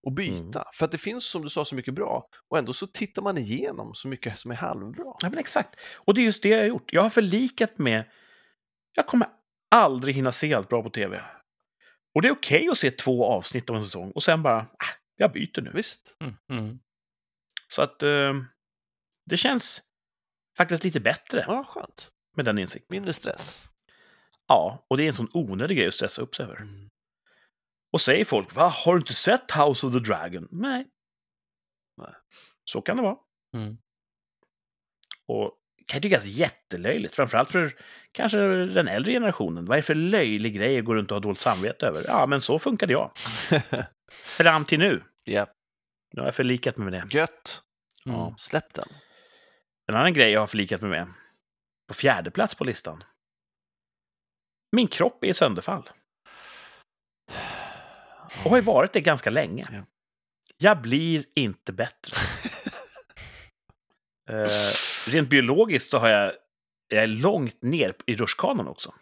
och byta. För att det finns, som du sa, så mycket bra och ändå så tittar man igenom så mycket som är halvbra. Ja, men exakt. Och det är just det jag har gjort. Jag har förlikat med... Jag kommer aldrig hinna se allt bra på tv. Och det är okej att se två avsnitt av en säsong och sen bara, ah, jag byter nu. Visst? Mm. Så att eh, det känns faktiskt lite bättre Ja, skönt. med den insikten. Mindre stress. Ja, och det är en sån onödig grej att stressa upp sig över. Mm. Och säger folk, va, har du inte sett House of the Dragon? Nej. Nej. Så kan det vara. Mm. Och kan ju tyckas jättelöjligt, framförallt för kanske den äldre generationen. Vad är det för löjlig grej att gå runt och ha dåligt samvete över? Ja, men så funkade jag. Fram till nu. ja, Nu har jag förlikat mig med det. gött. Mm. Släpp den. En annan grej jag har förlikat mig med, på fjärde plats på listan. Min kropp är i sönderfall. Och har ju varit det ganska länge. Ja. Jag blir inte bättre. Eh, rent biologiskt så har jag, jag är långt ner i rutschkanan också.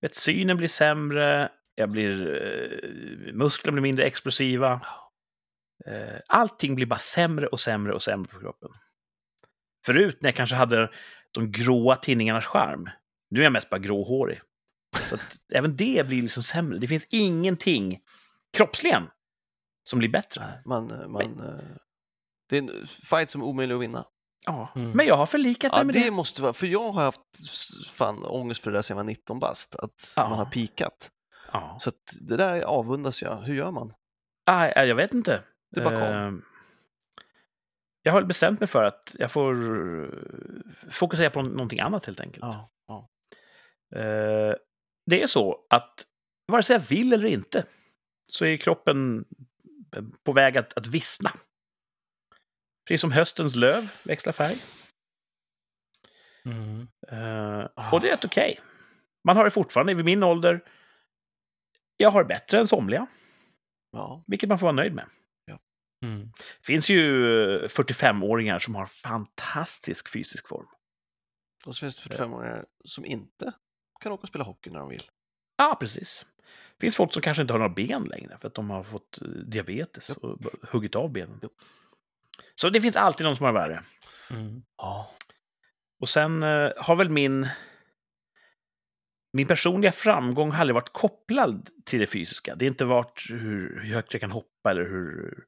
Vet, synen blir sämre, jag blir, eh, musklerna blir mindre explosiva. Eh, allting blir bara sämre och sämre och sämre på kroppen. Förut när jag kanske hade de gråa tinningarnas charm, nu är jag mest bara gråhårig. Så att även det blir liksom sämre. Det finns ingenting kroppsligen som blir bättre. Man, man, eh, det är en fight som är omöjlig att vinna. Ja. Mm. Men jag har förlikat mig Ja, med det det. måste vara, för jag har haft fan ångest för det där sedan jag var 19 bast, att Ja. man har pikat. Ja. Så att det där avundas jag. Hur gör man? Ah, jag vet inte. Det bara kom. Eh, Jag har bestämt mig för att jag får eh, fokusera på någonting annat helt enkelt. Ja, ja. Eh, Det är så att vare sig jag vill eller inte så är kroppen på väg att, att vissna. Precis som höstens löv växlar färg. Mm. Eh, och det är rätt okej. Man har det fortfarande vid min ålder. Jag har det bättre än somliga, ja. vilket man får vara nöjd med. Mm. Det finns ju eh, 45-åringar som har fantastisk fysisk form. Och så finns det 45-åringar som inte kan åka och spela hockey när de vill. Ja, precis. Det finns folk som kanske inte har några ben längre för att de har fått eh, diabetes och huggit av benen. Så det finns alltid någon som har värre. Mm. Ja. Och sen eh, har väl min... Min personliga framgång har aldrig varit kopplad till det fysiska. Det har inte varit hur, hur högt jag kan hoppa eller hur,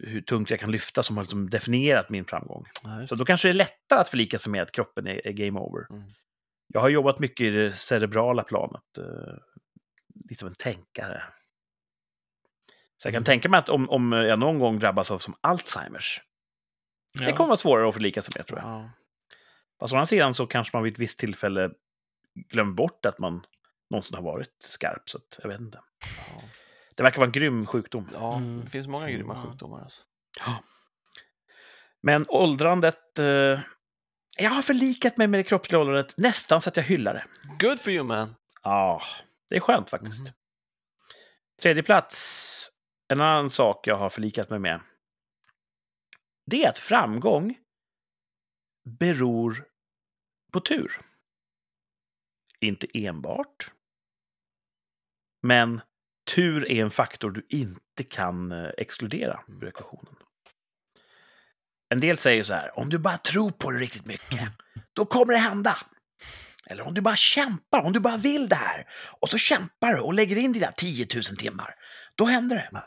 hur tungt jag kan lyfta som har liksom definierat min framgång. Så då kanske det är lättare att förlika sig med att kroppen är, är game over. Mm. Jag har jobbat mycket i det cerebrala planet. Eh, lite av en tänkare. Så jag kan tänka mig att om, om jag någon gång drabbas av som Alzheimers, det Ja. kommer vara svårare att förlika sig med tror jag. Ja. Fast å andra sidan så kanske man vid ett visst tillfälle glömmer bort att man någonsin har varit skarp. Så att, jag vet inte. Ja, Det verkar vara en grym sjukdom. ja Mm. det finns många grymma Ja. sjukdomar. Alltså. Men åldrandet... Eh, jag har förlikat mig med det kroppsliga åldrandet nästan så att jag hyllar det. Good for you man! Ja, det är skönt faktiskt. Mhm. Tredje plats, en annan sak jag har förlikat mig med. Det är att framgång beror på tur. Inte enbart. Men tur är en faktor du inte kan eh, exkludera ur ekvationen. En del säger så här, om du bara tror på det riktigt mycket, då kommer det hända. Eller om du bara kämpar, om du bara vill det här och så kämpar du och lägger in dina 10 000 timmar, då händer det.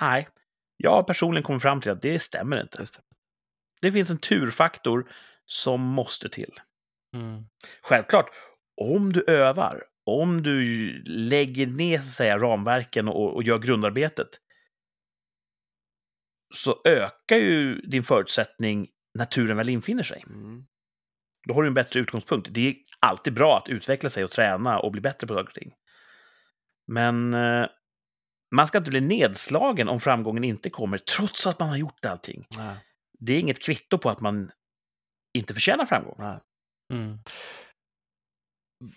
Nej, jag personligen kommit fram till att det stämmer inte. Det. Det finns en turfaktor som måste till. Mm. Självklart, om du övar, om du lägger ner så att säga, ramverken och, och gör grundarbetet, så ökar ju din förutsättning när turen väl infinner sig. Mm. Då har du en bättre utgångspunkt. Det är alltid bra att utveckla sig och träna och bli bättre på saker och ting. Men eh, man ska inte bli nedslagen om framgången inte kommer, trots att man har gjort allting. Nej, Det är inget kvitto på att man inte förtjänar framgång. nej. Mm.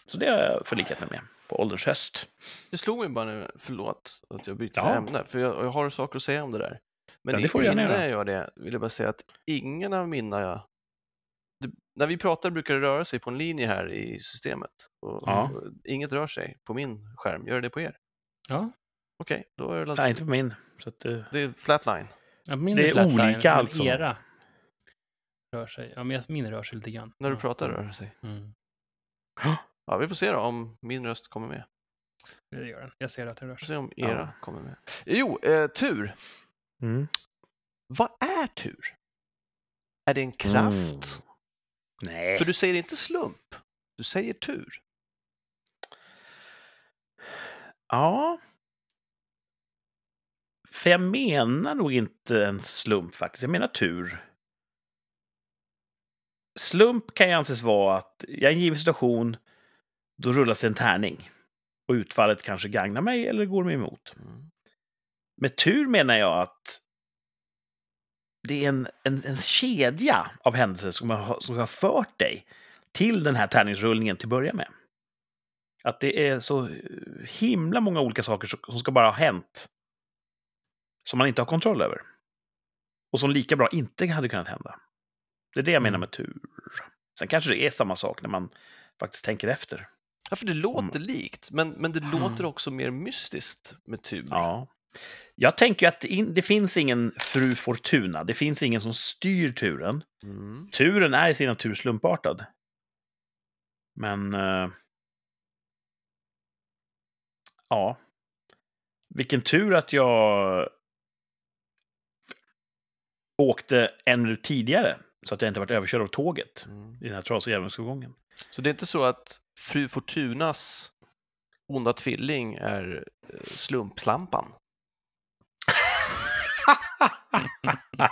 Så det har jag förlikat mig med på ålderns höst. Det slog mig bara nu, förlåt att jag byter Ja. ämne, för jag, jag har saker att säga om det där. Men Ja, det får innan jag gör det vill jag bara säga att ingen av mina... Det, när vi pratar brukar det röra sig på en linje här i systemet. Och, Ja. och inget rör sig på min skärm. Gör det på er? Ja, Okej, då är det, Nej, inte på min. Så att, eh, det är flatline. ja min Det är flatline, olika alltså. Era rör sig. Ja, men min rör sig lite grann. När du pratar rör det sig. Mm. Ja, vi får se då om min röst kommer med. Det gör den. Jag ser att den rör Vi får sig. se om era Ja. kommer med. Jo, eh, tur. mm. Vad är tur? Är det en kraft? Mm. Nej. För du säger inte slump. Du säger tur. Ja. För jag menar nog inte en slump faktiskt. Jag menar tur. Slump kan ju anses vara att jag är i en given situation, då rullas det en tärning. Och utfallet kanske gagnar mig eller går mig emot. Mm. Med tur menar jag att det är en, en, en kedja av händelser som har, som har fört dig till den här tärningsrullningen till att börja med. Att det är så himla många olika saker som ska bara ha hänt. Som man inte har kontroll över. Och som lika bra inte hade kunnat hända. Det är det jag menar Mm. med tur. Sen kanske det är samma sak när man faktiskt tänker efter. Ja, för det låter likt, men, men det Mm. låter också mer mystiskt med tur. Ja. Jag tänker att det, in, det finns ingen fru Fortuna. Det finns ingen som styr turen. Mm. Turen är i sin natur slumpartad. Men... eh, ja. Vilken tur att jag åkte en minut tidigare så att jag inte varit överkörd av tåget Mm. i den här trasiga järnvägsövergången. Så det är inte så att fru Fortunas onda tvilling är eh, slumpslampan?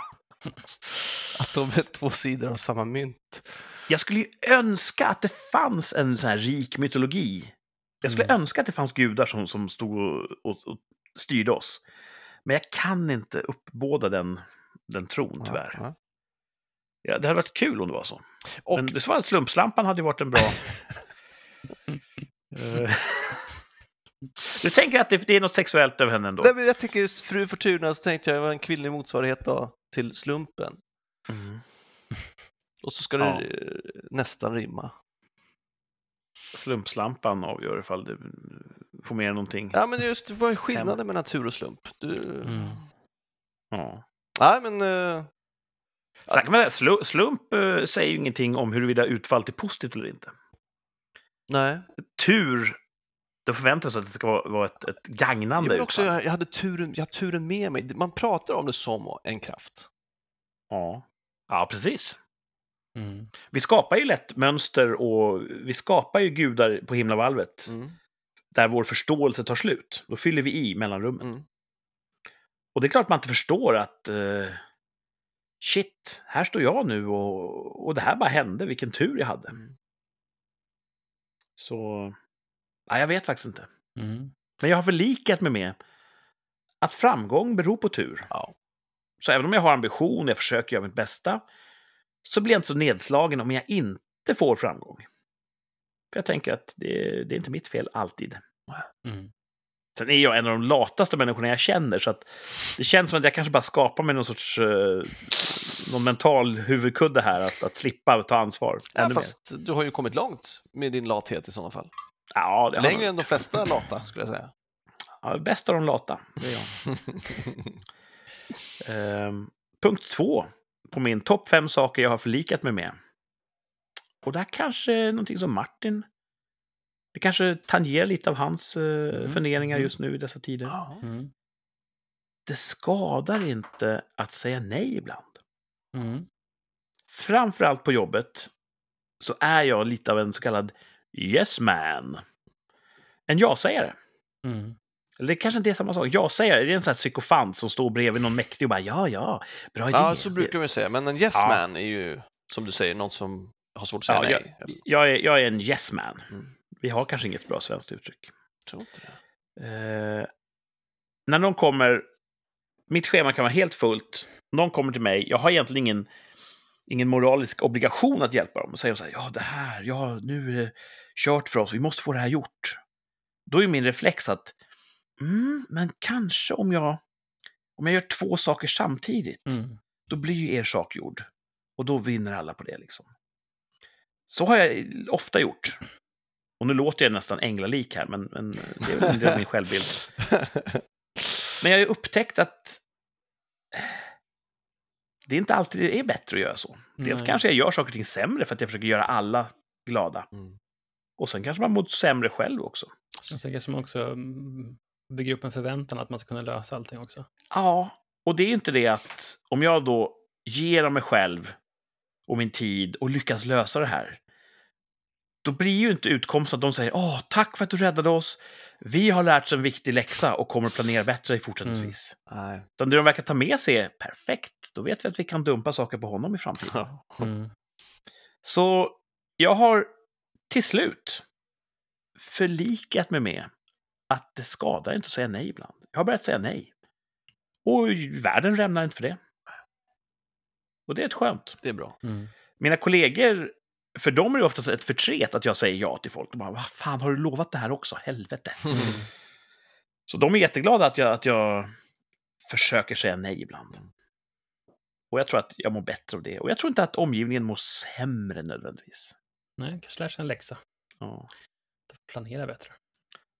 Att de är två sidor av samma mynt? Jag skulle ju önska att det fanns en sån här rik mytologi. Jag skulle Mm. önska att det fanns gudar som, som stod och, och, och styrde oss. Men jag kan inte uppbåda den, den tron, tyvärr. Ja, Ja, det hade varit kul om det var så. Och Men det var slumpslampan hade ju varit en bra... Eh, du tänker att det, det är något sexuellt över henne ändå? Nej, men jag tycker just fru Fortuna så tänkte jag var en kvinnlig motsvarighet då, till slumpen. Mm. Och så ska Ja. det eh, nästan rimma. Slumpslampan avgör ifall du får med någonting. Ja, men just vad är skillnaden mellan tur och slump? Du... Mm. Ja. Nej, men... Sen kan man säga, slu- slump eh, säger ju ingenting om huruvida utfallet är positivt eller inte. nej. Tur, då förväntas att det ska vara, ett, ett Jag, gagnande men också, utfall. jag, jag, hade turen, jag hade turen med mig. Man pratar om det som en kraft. Ja. ja, precis. Mm. Vi skapar ju lätt mönster och vi skapar ju gudar på himlavalvet Mm. där vår förståelse tar slut. Då fyller vi i mellanrummen. Mm. Och det är klart man inte förstår att eh, shit, här står jag nu och, och det här bara hände, vilken tur jag hade. Mm. Så Ja, jag vet faktiskt inte. Mm. Men jag har förlikat mig med att framgång beror på tur. Ja. Så även om jag har ambition och jag försöker göra mitt bästa så blir jag inte så nedslagen om jag inte får framgång. För jag tänker att det, det är inte mitt fel alltid. Mm. Sen är jag en av de lataste människorna jag känner, så att det känns som att jag kanske bara skapar mig någon sorts eh, någon mental huvudkudde här, att, att slippa ta ansvar. Ja, ännu mer. fast du har ju kommit långt med din lathet i sådana fall. Ja, det Längre än de flesta lata, skulle jag säga. ja, bäst av de lata, det är jag. Ehm, punkt två på min topp fem saker jag har förlikat mig med. Och det här kanske är någonting som Martin... Det kanske tangerar lite av hans eh, Mm, funderingar mm. just nu i dessa tider. Mm. Det skadar inte att säga nej ibland. Mm. Framförallt på jobbet så är jag lite av en så kallad yes man. En ja-sägare. Mm. Eller det kanske inte är samma sak. Ja-sägare, det är en sån här psykofant som står bredvid någon mäktig och bara ja, ja, bra idé. ja, så brukar man säga. Men en yes Ja. man är ju, som du säger, någon som har svårt att säga Ja, nej. jag, jag, är, jag är en yes man. Mm. Vi har kanske inget bra svenskt uttryck. tror inte det. Eh, när någon kommer, mitt schema kan vara helt fullt, någon kommer till mig, jag har egentligen ingen, ingen moralisk obligation att hjälpa dem. Och säger de så här, ja det här, ja nu är det kört för oss, vi måste få det här gjort. Då är min reflex att, mm, men kanske om jag, om jag gör två saker samtidigt, Mm. då blir ju er sak gjord. Och då vinner alla på det liksom. Så har jag ofta gjort. Och nu låter jag nästan änglalik här, men, men det är av min självbild. Men jag har ju upptäckt att det inte alltid är bättre att göra så. Dels Nej. kanske jag gör saker och ting sämre för att jag försöker göra alla glada. Mm. Och sen kanske man mår sämre själv också. Och sen kanske man också mm, bygger upp en förväntan att man ska kunna lösa allting också. Ja, och det är ju inte det att om jag då ger av mig själv och min tid och lyckas lösa det här, då blir ju inte utkomsten att de säger åh, tack för att du räddade oss. Vi har lärt oss en viktig läxa och kommer att planera bättre fortsättningsvis. Nej. Utan det de verkar ta med sig är perfekt. Då vet vi att vi kan dumpa saker på honom i framtiden. Mm. Så jag har till slut förlikat mig med att det skadar inte att säga nej ibland. Jag har börjat säga nej. Och världen rämnar inte för det. Och det är ett skönt. Det är bra. Mm. Mina kollegor, för dem är det oftast ett förtret att jag säger ja till folk. De bara, vad fan, har du lovat det här också? Helvete. Så de är jätteglada att jag, att jag försöker säga nej ibland. Och jag tror att jag mår bättre av det. Och jag tror inte att omgivningen mår sämre nödvändigtvis. Nej, kanske lär sig en läxa. Ja. Planera bättre.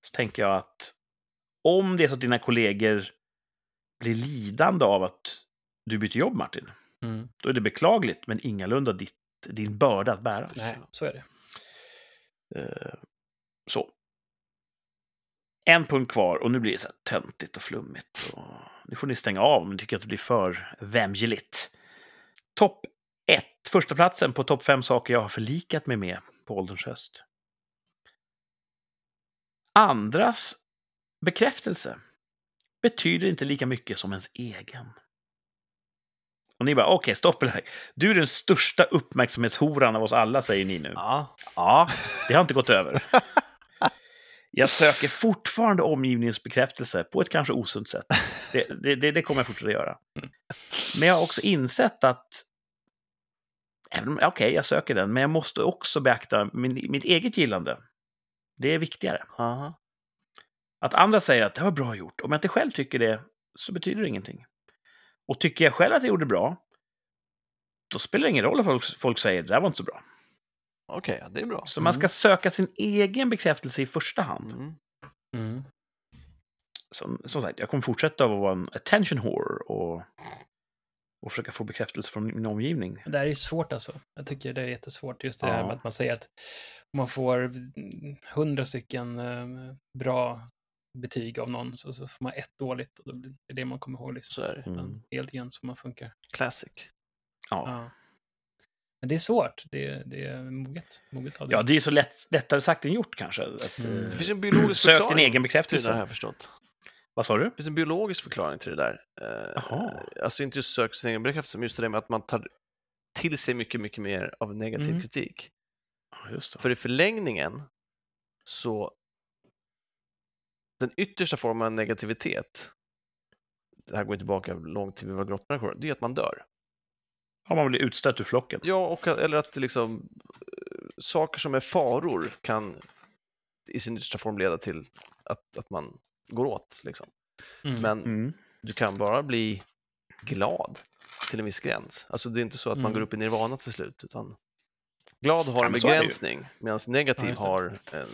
Så tänker jag att om det är så att dina kollegor blir lidande av att du byter jobb, Martin, Mm. då är det beklagligt, men ingalunda ditt, din börda att bära. Nej, så är det. Eh, Så. En punkt kvar och nu blir det så här töntigt och flummigt. Och nu får ni stänga av om ni tycker att det blir för vämjeligt. Topp 1. Första platsen på topp 5 saker jag har förlikat mig med på ålderns höst. Andras bekräftelse betyder inte lika mycket som ens egen. Och ni bara, okej, stopp det här. Du är den största uppmärksamhetshoran av oss alla, säger ni nu. Ja. Ja, det har inte gått över. Jag söker fortfarande omgivningens bekräftelse på ett kanske osunt sätt. Det, det, det, kommer jag fortsätta göra. Men jag har också insett att Okej, jag söker den, men jag måste också beakta min, mitt eget gillande. Det är viktigare. Aha. Att andra säger att det var bra gjort. Om jag inte själv tycker det, så betyder det ingenting. Och tycker jag själv att jag gjorde bra, då spelar det ingen roll om folk, folk säger det där var inte så bra. Okej, ja, det är bra. Så man ska söka sin egen bekräftelse i första hand. Mm. Mm. Som, som sagt, jag kommer fortsätta att vara en attention whore och, och försöka få bekräftelse från min omgivning. Det här är ju svårt alltså. Jag tycker det är jättesvårt. Just det här Ja. med att man säger att om man får mm, hundra stycken eh, bra betyg av någon så, så får man ett dåligt och då blir det det man kommer ihåg. Liksom. Så är det. Mm. Helt igen som man funkar. Classic. Ja. Ja. Men det är svårt. Det, är- det är moget. moget av det. ja, det är ju så lätt, lättare sagt än gjort kanske. Att, Mm. eh, Det finns en biologisk Sök din förklaring egen till det har bekräftelse. jag förstått. Vad sa du? Det finns en biologisk förklaring till det där. Eh, Jaha. Alltså inte just sök sin egen bekräftelse, men just det där med att man tar till sig mycket, mycket mer av negativ Mm. kritik. Ja, just det. För i förlängningen så den yttersta formen av negativitet, det här går tillbaka långt till vi var grottmänniskor, det är att man dör. Om man blir utstött ur flocken. Ja, och, eller att liksom, eh, saker som är faror kan i sin yttersta form leda till att, att man går åt. Liksom. Mm. Men Mm. du kan bara bli glad till en viss gräns. Alltså det är inte så att man Mm. går upp i nirvana till slut, utan glad har Ja, en begränsning, medan negativ Ja, har en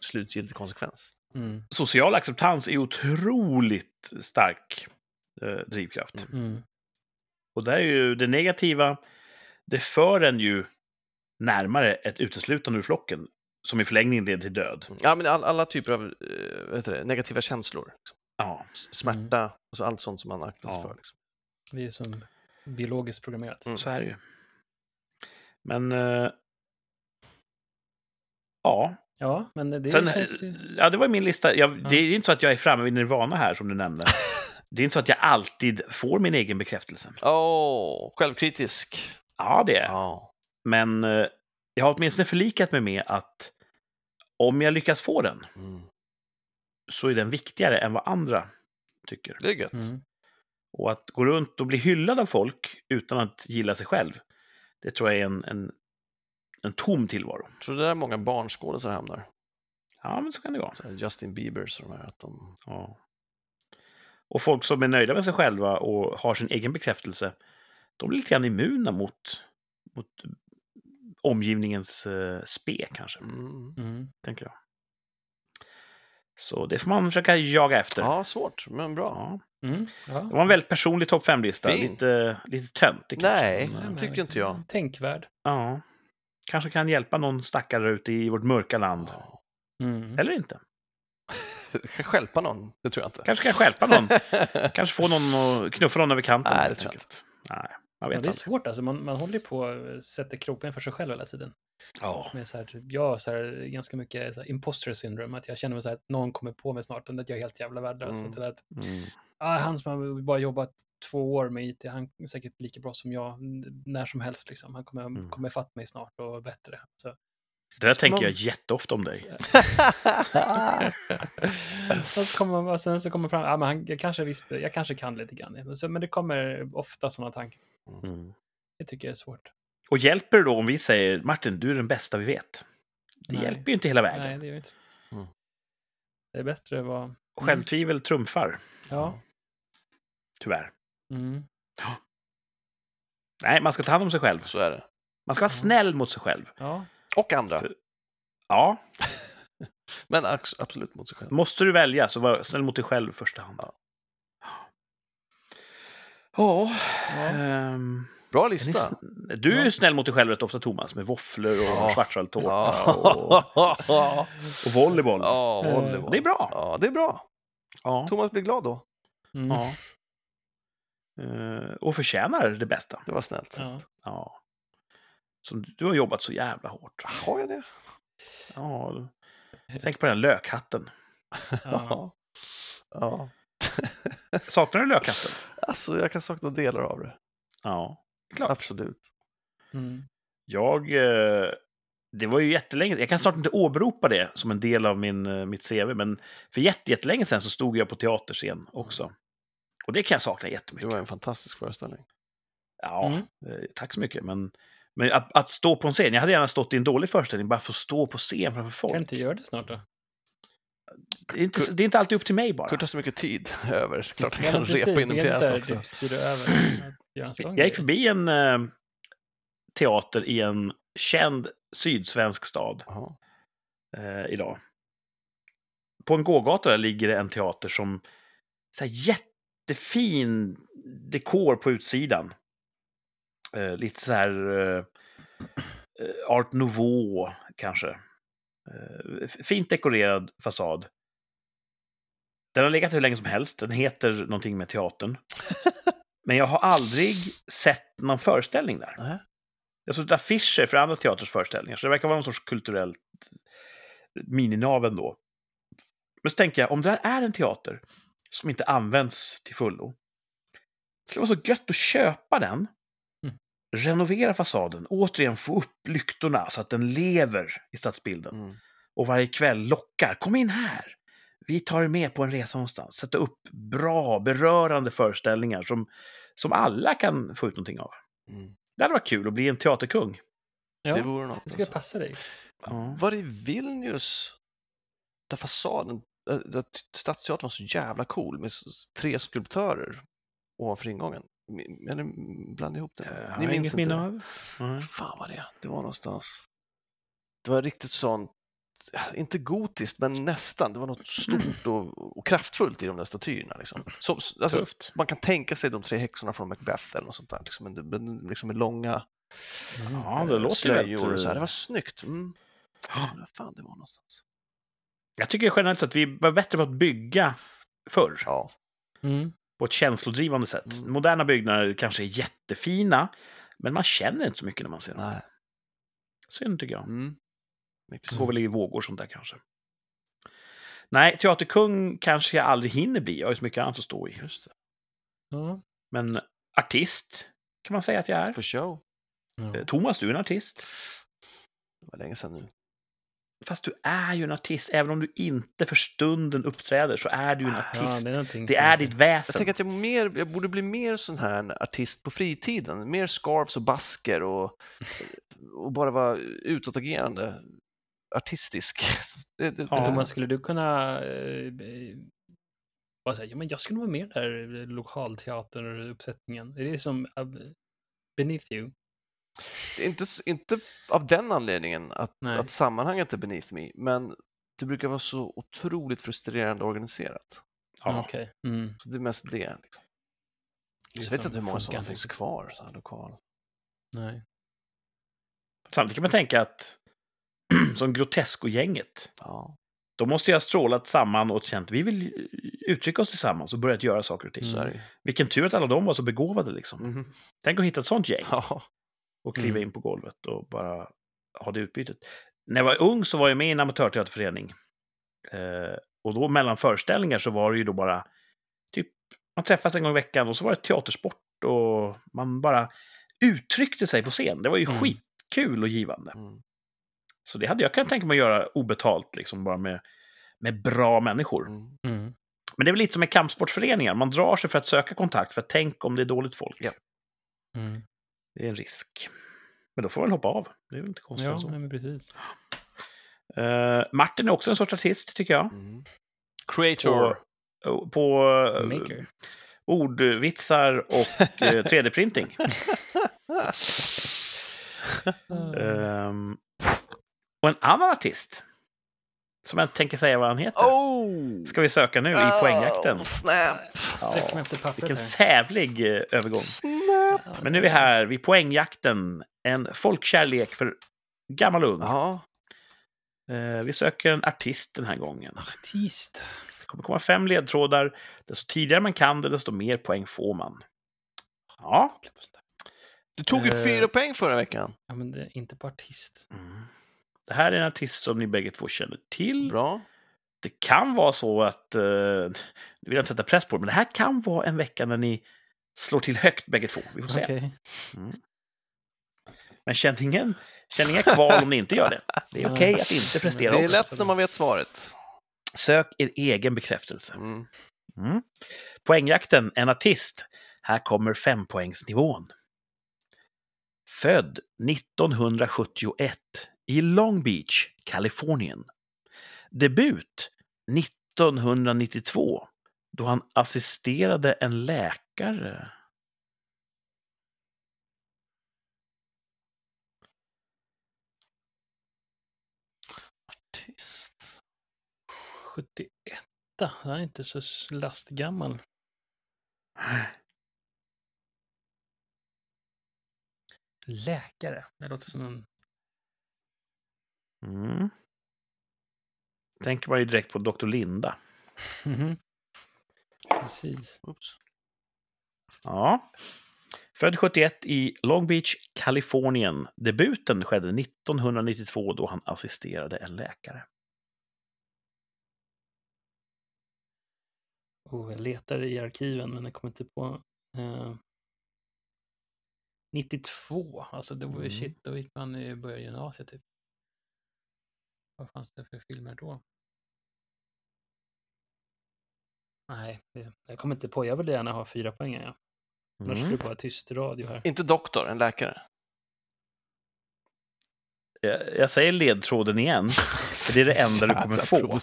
slutgiltig konsekvens. Mm. Social acceptans är otroligt stark eh, drivkraft. Mm. Och där är ju det negativa, det för en ju närmare ett uteslutande ur flocken, som i förlängningen leder till död. Ja, men all, alla typer av eh, det, negativa känslor, liksom. Ja, smärta, alltså allt sånt som man aktar sig Ja. för. Liksom. Vi är som biologiskt programmerat. Mm. så är det ju. Men... Eh, ja, Ja, men det Sen, känns ju... ja, det var min lista. Jag, Ja. Det är ju inte så att jag är framme vid nirvana här, som du nämnde. Det är inte så att jag alltid får min egen bekräftelse. Åh, självkritisk. Ja, det är. Ja. Men eh, jag har åtminstone förlikat mig med att om jag lyckas få den Mm. så är den viktigare än vad andra tycker. Det är gött. Mm. Och att gå runt och bli hyllad av folk utan att gilla sig själv, det tror jag är en, en, en tom tillvaro. Tror det är där många barnskådisar hamnar. Ja, men så kan det vara. Justin Biebers och de här. Att de... Ja. Och folk som är nöjda med sig själva och har sin egen bekräftelse, de blir lite grann immuna mot, mot omgivningens eh, spe, kanske, Mm. Mm. tänker jag. Så det får man försöka jaga efter. Ja, svårt, men bra. Ja. Mm. Ja. Det var en väldigt personlig topp 5-lista. Fin. Lite, lite töntig. Nej, det tycker inte jag. Tänkvärd. Ja. Kanske kan hjälpa någon stackare ute i vårt mörka land. Ja. Mm. Eller inte. Kan stjälpa någon, det tror jag inte. Kanske kan stjälpa någon. Kanske få någon att knuffa någon över kanten. Nej, det tror jag enkelt. Nej, jag Ja, vet det är inte. svårt alltså. Man, man håller ju på och sätter kroppen för sig själv hela tiden. Ja. Med så här, typ, jag har så här, ganska mycket så här, imposter syndrome, att jag känner mig så här, att någon kommer på mig snart, och att jag är helt jävla värdelös. Mm. Att, Mm. Han som har bara jobbat två år med IT, han är säkert lika bra som jag när som helst. Liksom. Han kommer, Mm. kommer fatt mig snart och bättre. Så. Det där Ska tänker man- jag jätteofta om dig. och, så kommer, och sen så kommer fram, ah, men han, jag kanske visste, jag kanske kan lite grann. Men Så, men det kommer ofta sådana tankar. Mm. Det tycker jag är svårt. Och hjälper det då om vi säger Martin, du är den bästa vi vet? Det Nej. hjälper ju inte hela vägen. Nej, det gör inte. Mm. Det är bättre att vara... Mm. Självtvivel trumfar, Ja. Tyvärr. Mm. Nej, man ska ta hand om sig själv. Så är det. Man ska vara Ja. snäll mot sig själv. Ja. Och andra. För- Ja, Men absolut mot sig själv. måste du välja så var snäll mot dig själv i första hand. Ja. Ja. ja. ehm, Bra är ni lista. sn- du är ju Ja. snäll mot dig själv rätt ofta, Thomas, med våfflor och Ja. schwarzwaldtårta och, Ja, och volleyboll. ja volleyboll. Det är bra. Ja, det är bra. Ja. Thomas blir glad då. Mm. ja. Eh, och förtjänar det bästa. Det var snällt. Ja. Ja. Som du har jobbat så jävla hårt. Har jag det? Ja. Tänk på den lökhatten. Ja. ja. Saknar du lökhatten? Alltså, jag kan sakna delar av det. Ja. Klart. Absolut. Mm. Jag... eh, Det var ju jättelänge Jag kan snart inte åberopa det som en del av min, eh, mitt CV, men för jätte- jättelänge sedan så stod jag på teaterscen också. Och det kan jag sakna Det jättemycket. var en fantastisk föreställning. Ja, Mm. eh, tack så mycket. Men, men att, att stå på en scen, jag hade gärna stått i en dålig föreställning, bara för att stå på scen framför folk. Kan du inte göra det snart då? Det, är inte, det är inte alltid upp till mig bara. Kurt har så mycket tid över. Klart han Ja, kan precis, repa in en det är så pjäs också. Typ, en Jag gick förbi en eh, teater i en känd sydsvensk stad eh, idag. På en gågata där ligger det en teater som så här, jättefin dekor på utsidan. Eh, lite så här eh, eh, art nouveau kanske. Eh, fint dekorerad fasad. Den har legat hur länge som helst. Den heter någonting med teatern. Men jag har aldrig sett någon föreställning där. Jag har sett affischer för andra teaters föreställningar, så det verkar vara någon sorts kulturellt mininaven då. Men så tänker jag, om det här är en teater som inte används till fullo, det skulle vara så gött att köpa den, Mm. renovera fasaden, återigen få upp lyktorna så att den lever i stadsbilden Mm. och varje kväll lockar. Kom in här! vi tar er med på en resa någonstans. Sätta upp bra, berörande föreställningar som, som alla kan få ut någonting av. Mm. Det hade varit kul att bli en teaterkung. Ja, Det vore något. det ska Alltså. passa dig. Ja. Var i Vilnius där fasaden, äh, Stadsteatern var så jävla cool med tre skulptörer ovanför ingången? Eller blanda ihop det? Jag Ni har minns inte av. Nej. Fan vad det. Det var någonstans. Det var riktigt sånt, inte gotiskt, men nästan. Det var något stort och, och kraftfullt i de där statyerna. Liksom. Som, alltså, man kan tänka sig de tre häxorna från Macbeth eller något sånt där. Liksom, men, liksom med långa Ja, det eh, låter slöjor och så här. eh, Det var snyggt. Mm. Ja. Fan det var någonstans. Jag tycker generellt sett att vi var bättre på att bygga förr. Ja. Mm. På ett känslodrivande sätt. Mm. Moderna byggnader kanske är jättefina, men man känner inte så mycket när man ser dem. Nej. Synd tycker jag. Mm. Det går väl i vågor sånt där kanske. Nej, teaterkung kanske jag aldrig hinner bli. Jag har ju så mycket annat att stå i. Just det. Ja. Men artist kan man säga att jag är. För show. Eh, Ja. Thomas, du är en artist. Det var länge sedan nu. Fast du är ju en artist. Även om du inte för stunden uppträder så är du en Ja, artist. det är, det är, ditt Jag väsen. tänker att jag, mer, jag borde bli mer sån här artist på fritiden. Mer scarves och basker och, och bara vara utåtagerande. Artistisk. Det, det, Ja. Thomas, skulle du kunna eh, eh, bara säga, ja, men jag skulle vara med där i lokalteateruppsättningen? Är det som uh, Beneath You? Det är inte, inte av den anledningen att, Nej. att sammanhanget är beneath me, men det brukar vara så otroligt frustrerande organiserat. Ja. Okej. Mm. Så det är mest det. Liksom. Det Så jag vet inte hur många som finns kvar, så här lokal. Nej. Samtidigt kan man tänka att som Grotesco-gänget, Ja. de måste ju ha strålat samman och känt vi vill uttrycka oss tillsammans och börjat göra saker och ting. Ju. Vilken tur att alla de var så begåvade liksom. Mhm. Tänk att hitta ett sånt gäng Ja. Och kliva Mm. in på golvet och bara ha det utbytet. När jag var ung så var jag med i en amatörteaterförening. Eh, och då mellan föreställningar så var det ju då bara typ, man träffas en gång i veckan och så var det teatersport och man bara uttryckte sig på scen. Det var ju Mm. skitkul och givande. Mm. Så det hade jag kunnat tänka mig att göra obetalt, liksom bara med, med bra människor. Mm. Mm. Men det är väl lite som med kampsportföreningar. Man drar sig för att söka kontakt, för att tänk om det är dåligt folk. Ja. Mm. Det är en risk. Men då får man hoppa av. Det är väl inte konstigt Ja, så. men precis. Eh, Martin är också en sorts artist, tycker jag. Mm. Creator. På, på eh, Maker. ordvitsar och eh, 3D-printing. Ehm, och en annan artist, som jag inte tänker säga vad han heter, Oh! ska vi söka nu i poängjakten. Oh, snap! Mig efter pappret Vilken sävlig eh, övergång. Snap! Men nu är vi här vid poängjakten. En folkkärlek för gammal och ung. Ja. Eh, vi söker en artist den här gången. Artist. Det kommer komma fem ledtrådar. Desto tidigare man kan det, desto mer poäng får man. Ja. Du tog ju Eh. fyra poäng förra veckan. Ja, men det är inte på artist. Mm. Det här är en artist som ni bägge två känner till. Bra. Det kan vara så att, eh, nu vill jag inte sätta press på det, men det här kan vara en vecka när ni slår till högt bägge två. Vi får se. Okej. Men känn ingen, känn inga kval om ni inte gör det. Det är okej att inte prestera Det är också. lätt när man vet svaret. Sök er egen bekräftelse. Mm. Mm. Poängjakten, en artist. Här kommer fempoängsnivån. Född 1971 i Long Beach, Kalifornien. Debut 1992 då han assisterade en läkare. Artist. 71. Han är inte så lastgammal. Läkare. Det låter som en... Mm. Tänker man ju direkt på Dr. Linda. Mhm. Precis. Oops. Ja. Född 71 i Long Beach, Kalifornien. Debuten skedde 1992 då han assisterade en läkare. Oh, jag letar i arkiven men jag kommer inte på... Eh, 92, alltså det var ju Mm. shit, då gick man i början gymnasiet typ. Vad fanns det för filmer då? Nej, det, jag kommer inte på. Jag vill gärna ha fyra poäng. Ja. Annars Mm. skulle det vara tyst radio här. Inte doktor, en läkare. Jag, jag säger ledtråden igen. För det är det enda du kommer få.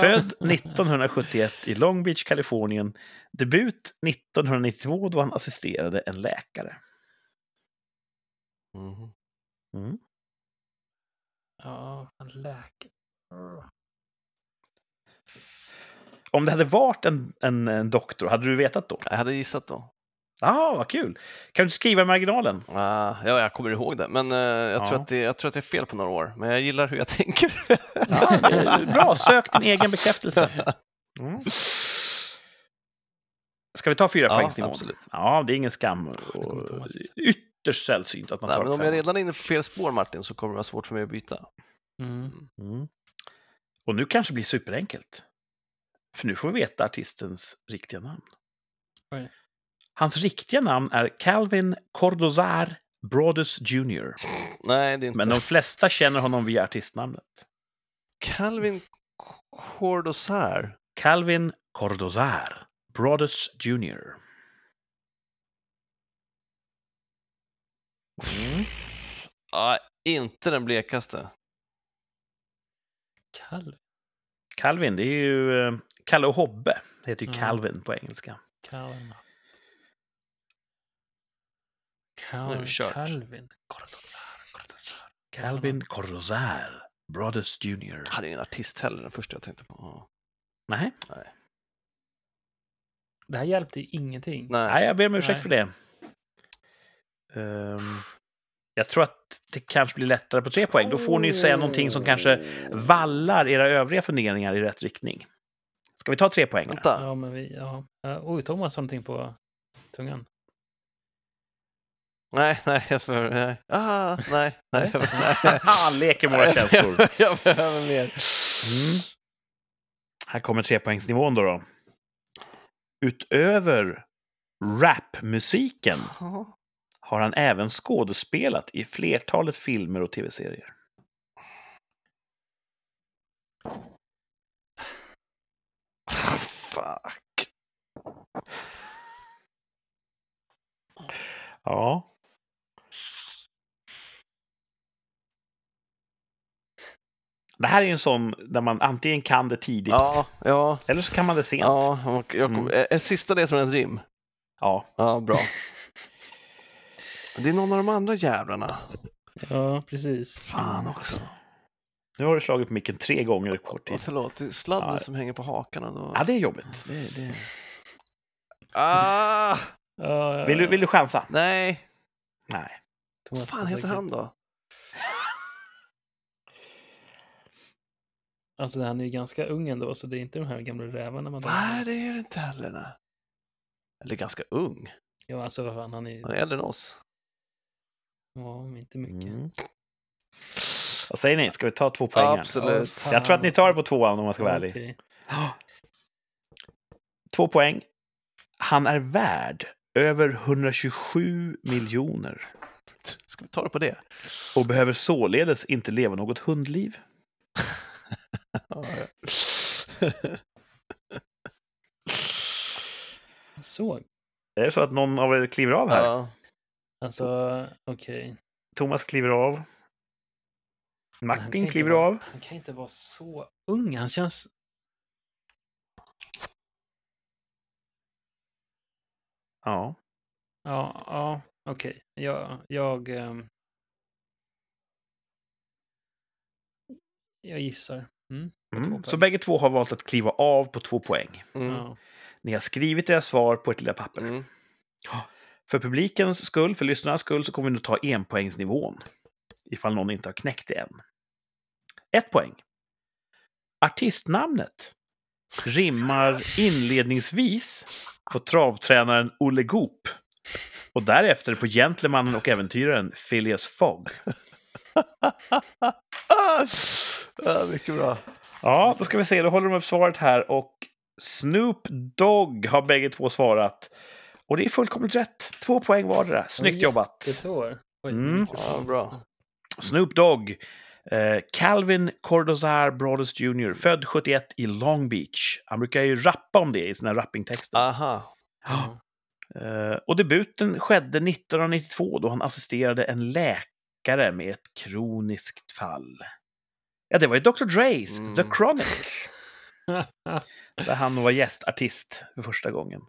Född 1971 i Long Beach, Kalifornien. Debut 1992 då han assisterade en läkare. Mhm. Mm. Ja, en läkare. Om det hade varit en, en, en doktor, hade du vetat då? Jag hade gissat då. Ja, vad kul! Kan du skriva i marginalen? Ah, ja, jag kommer ihåg det, men eh, jag, tror Ja. att det, jag tror att det är fel på några år. Men jag gillar hur jag tänker. Ja, det är bra, sök din egen bekräftelse. Mm. Ska vi ta fyra Ja, poängsnivån? absolut. Ja, det är ingen skam. Och ytterst sällsynt att man Nej, tar men om fem. jag redan är inne på fel spår, Martin, så kommer det vara svårt för mig att byta. Mm. Mm. Och nu kanske det blir superenkelt. För nu får vi veta artistens riktiga namn. Oj. Hans riktiga namn är Calvin Cordozar Brodus Jr. Nej, det är inte. Men de flesta känner honom via artistnamnet. Calvin Cordozar. Calvin Cordozar Brodus Jr. Mm. Ja, inte den blekaste. Kall. Calvin, det är ju eh, Kalle och Hobbe. Det heter ju Ja. Calvin på engelska. Calvin. Nu är Cal kört. Calvin. Cortazar, Cortazar. Calvin Cordozar Brodus Jr. Jag hade ingen artist heller, den första jag tänkte på. Ja. Nej, Det här hjälpte ju ingenting. Nej. Nej jag ber om ursäkt Nej. för det. Ehm, jag tror att det kanske blir lättare på tre poäng. Då får ni säga någonting som kanske vallar era övriga funderingar i rätt riktning. Ska vi ta tre poäng? Vänta. Ja, men vi, ja. Oj, Thomas har någonting på tungan. Nej, nej, jag för, nej. Ah, nej, nej. jag- nej. Han leker med våra känslor. jag behöver mer. Mm. Här kommer trepoängsnivån då, då. Utöver rapmusiken har han även skådespelat i flertalet filmer och tv-serier. Fuck. Ja. Det här är ju en sån där man antingen kan det tidigt Ja, ja, eller så kan man det sent. Ja. ja. Och jag kom, Mm. är, är sista ledtråden ett rim? Ja, bra. Det är någon av de andra jävlarna. Ja, precis. Fan också. Nu har du slagit på micken tre gånger i kort Ja, tid. förlåt, det är sladden Ja. som hänger på hakan. Då. Ja, det är jobbigt. Det, det... Ah! Ja, Vill, du, vill du chansa? Nej, Nej. vad fan heter han då? Alltså, han är ju ganska ung ändå, så det är inte de här gamla rävarna man Nej, det är det inte heller. Nej. Eller ganska ung. Ja, alltså vad fan, han är ju... Han är äldre än oss. Ja, men inte mycket. Mm. Vad säger ni? Ska vi ta två poäng? Absolut. fan. Jag tror att ni tar det på tvåan om man ska vara ärlig. Okej. Två poäng. Han är värd över 127 miljoner Ska vi ta det på det? och behöver således inte leva något hundliv. Ja, ja. Så, Är det så att någon av er kliver av här? Ja. alltså, okej. Thomas kliver av. Martin kliver vara- av. Han kan inte vara så ung. Han känns... Ja. Ja, ja, okej. Jag, jag... ehm, Jag gissar. Mm. Mm. Så bägge två har valt att kliva av på två poäng. Mm. Ja. Ni har skrivit era svar på ett lilla papper. Mm. För publikens skull, för lyssnarnas skull, så kommer vi nu ta enpoängsnivån. Ifall någon inte har knäckt det än. Ett poäng. Artistnamnet rimmar inledningsvis på travtränaren Olle Goop och därefter på gentlemannen och äventyraren Phileas Fogg. Ah! Mycket bra. Ja, då ska vi se. Då håller de upp svaret här och Snoop Dogg har bägge två svarat. Och det är fullkomligt rätt. Två poäng vardera. Snyggt jobbat! Oj, Mm. Ja, bra. Snoop Dogg Eh, Calvin Cordozar Broadus Jr., född 71 i Long Beach. Han brukar ju rappa om det i sina rappingtexter. Aha. Eh, och debuten skedde 1992 då han assisterade en läkare med ett kroniskt fall. Ja, det var ju Dr. Dre's Mm. The Chronic, där han var gästartist för första gången.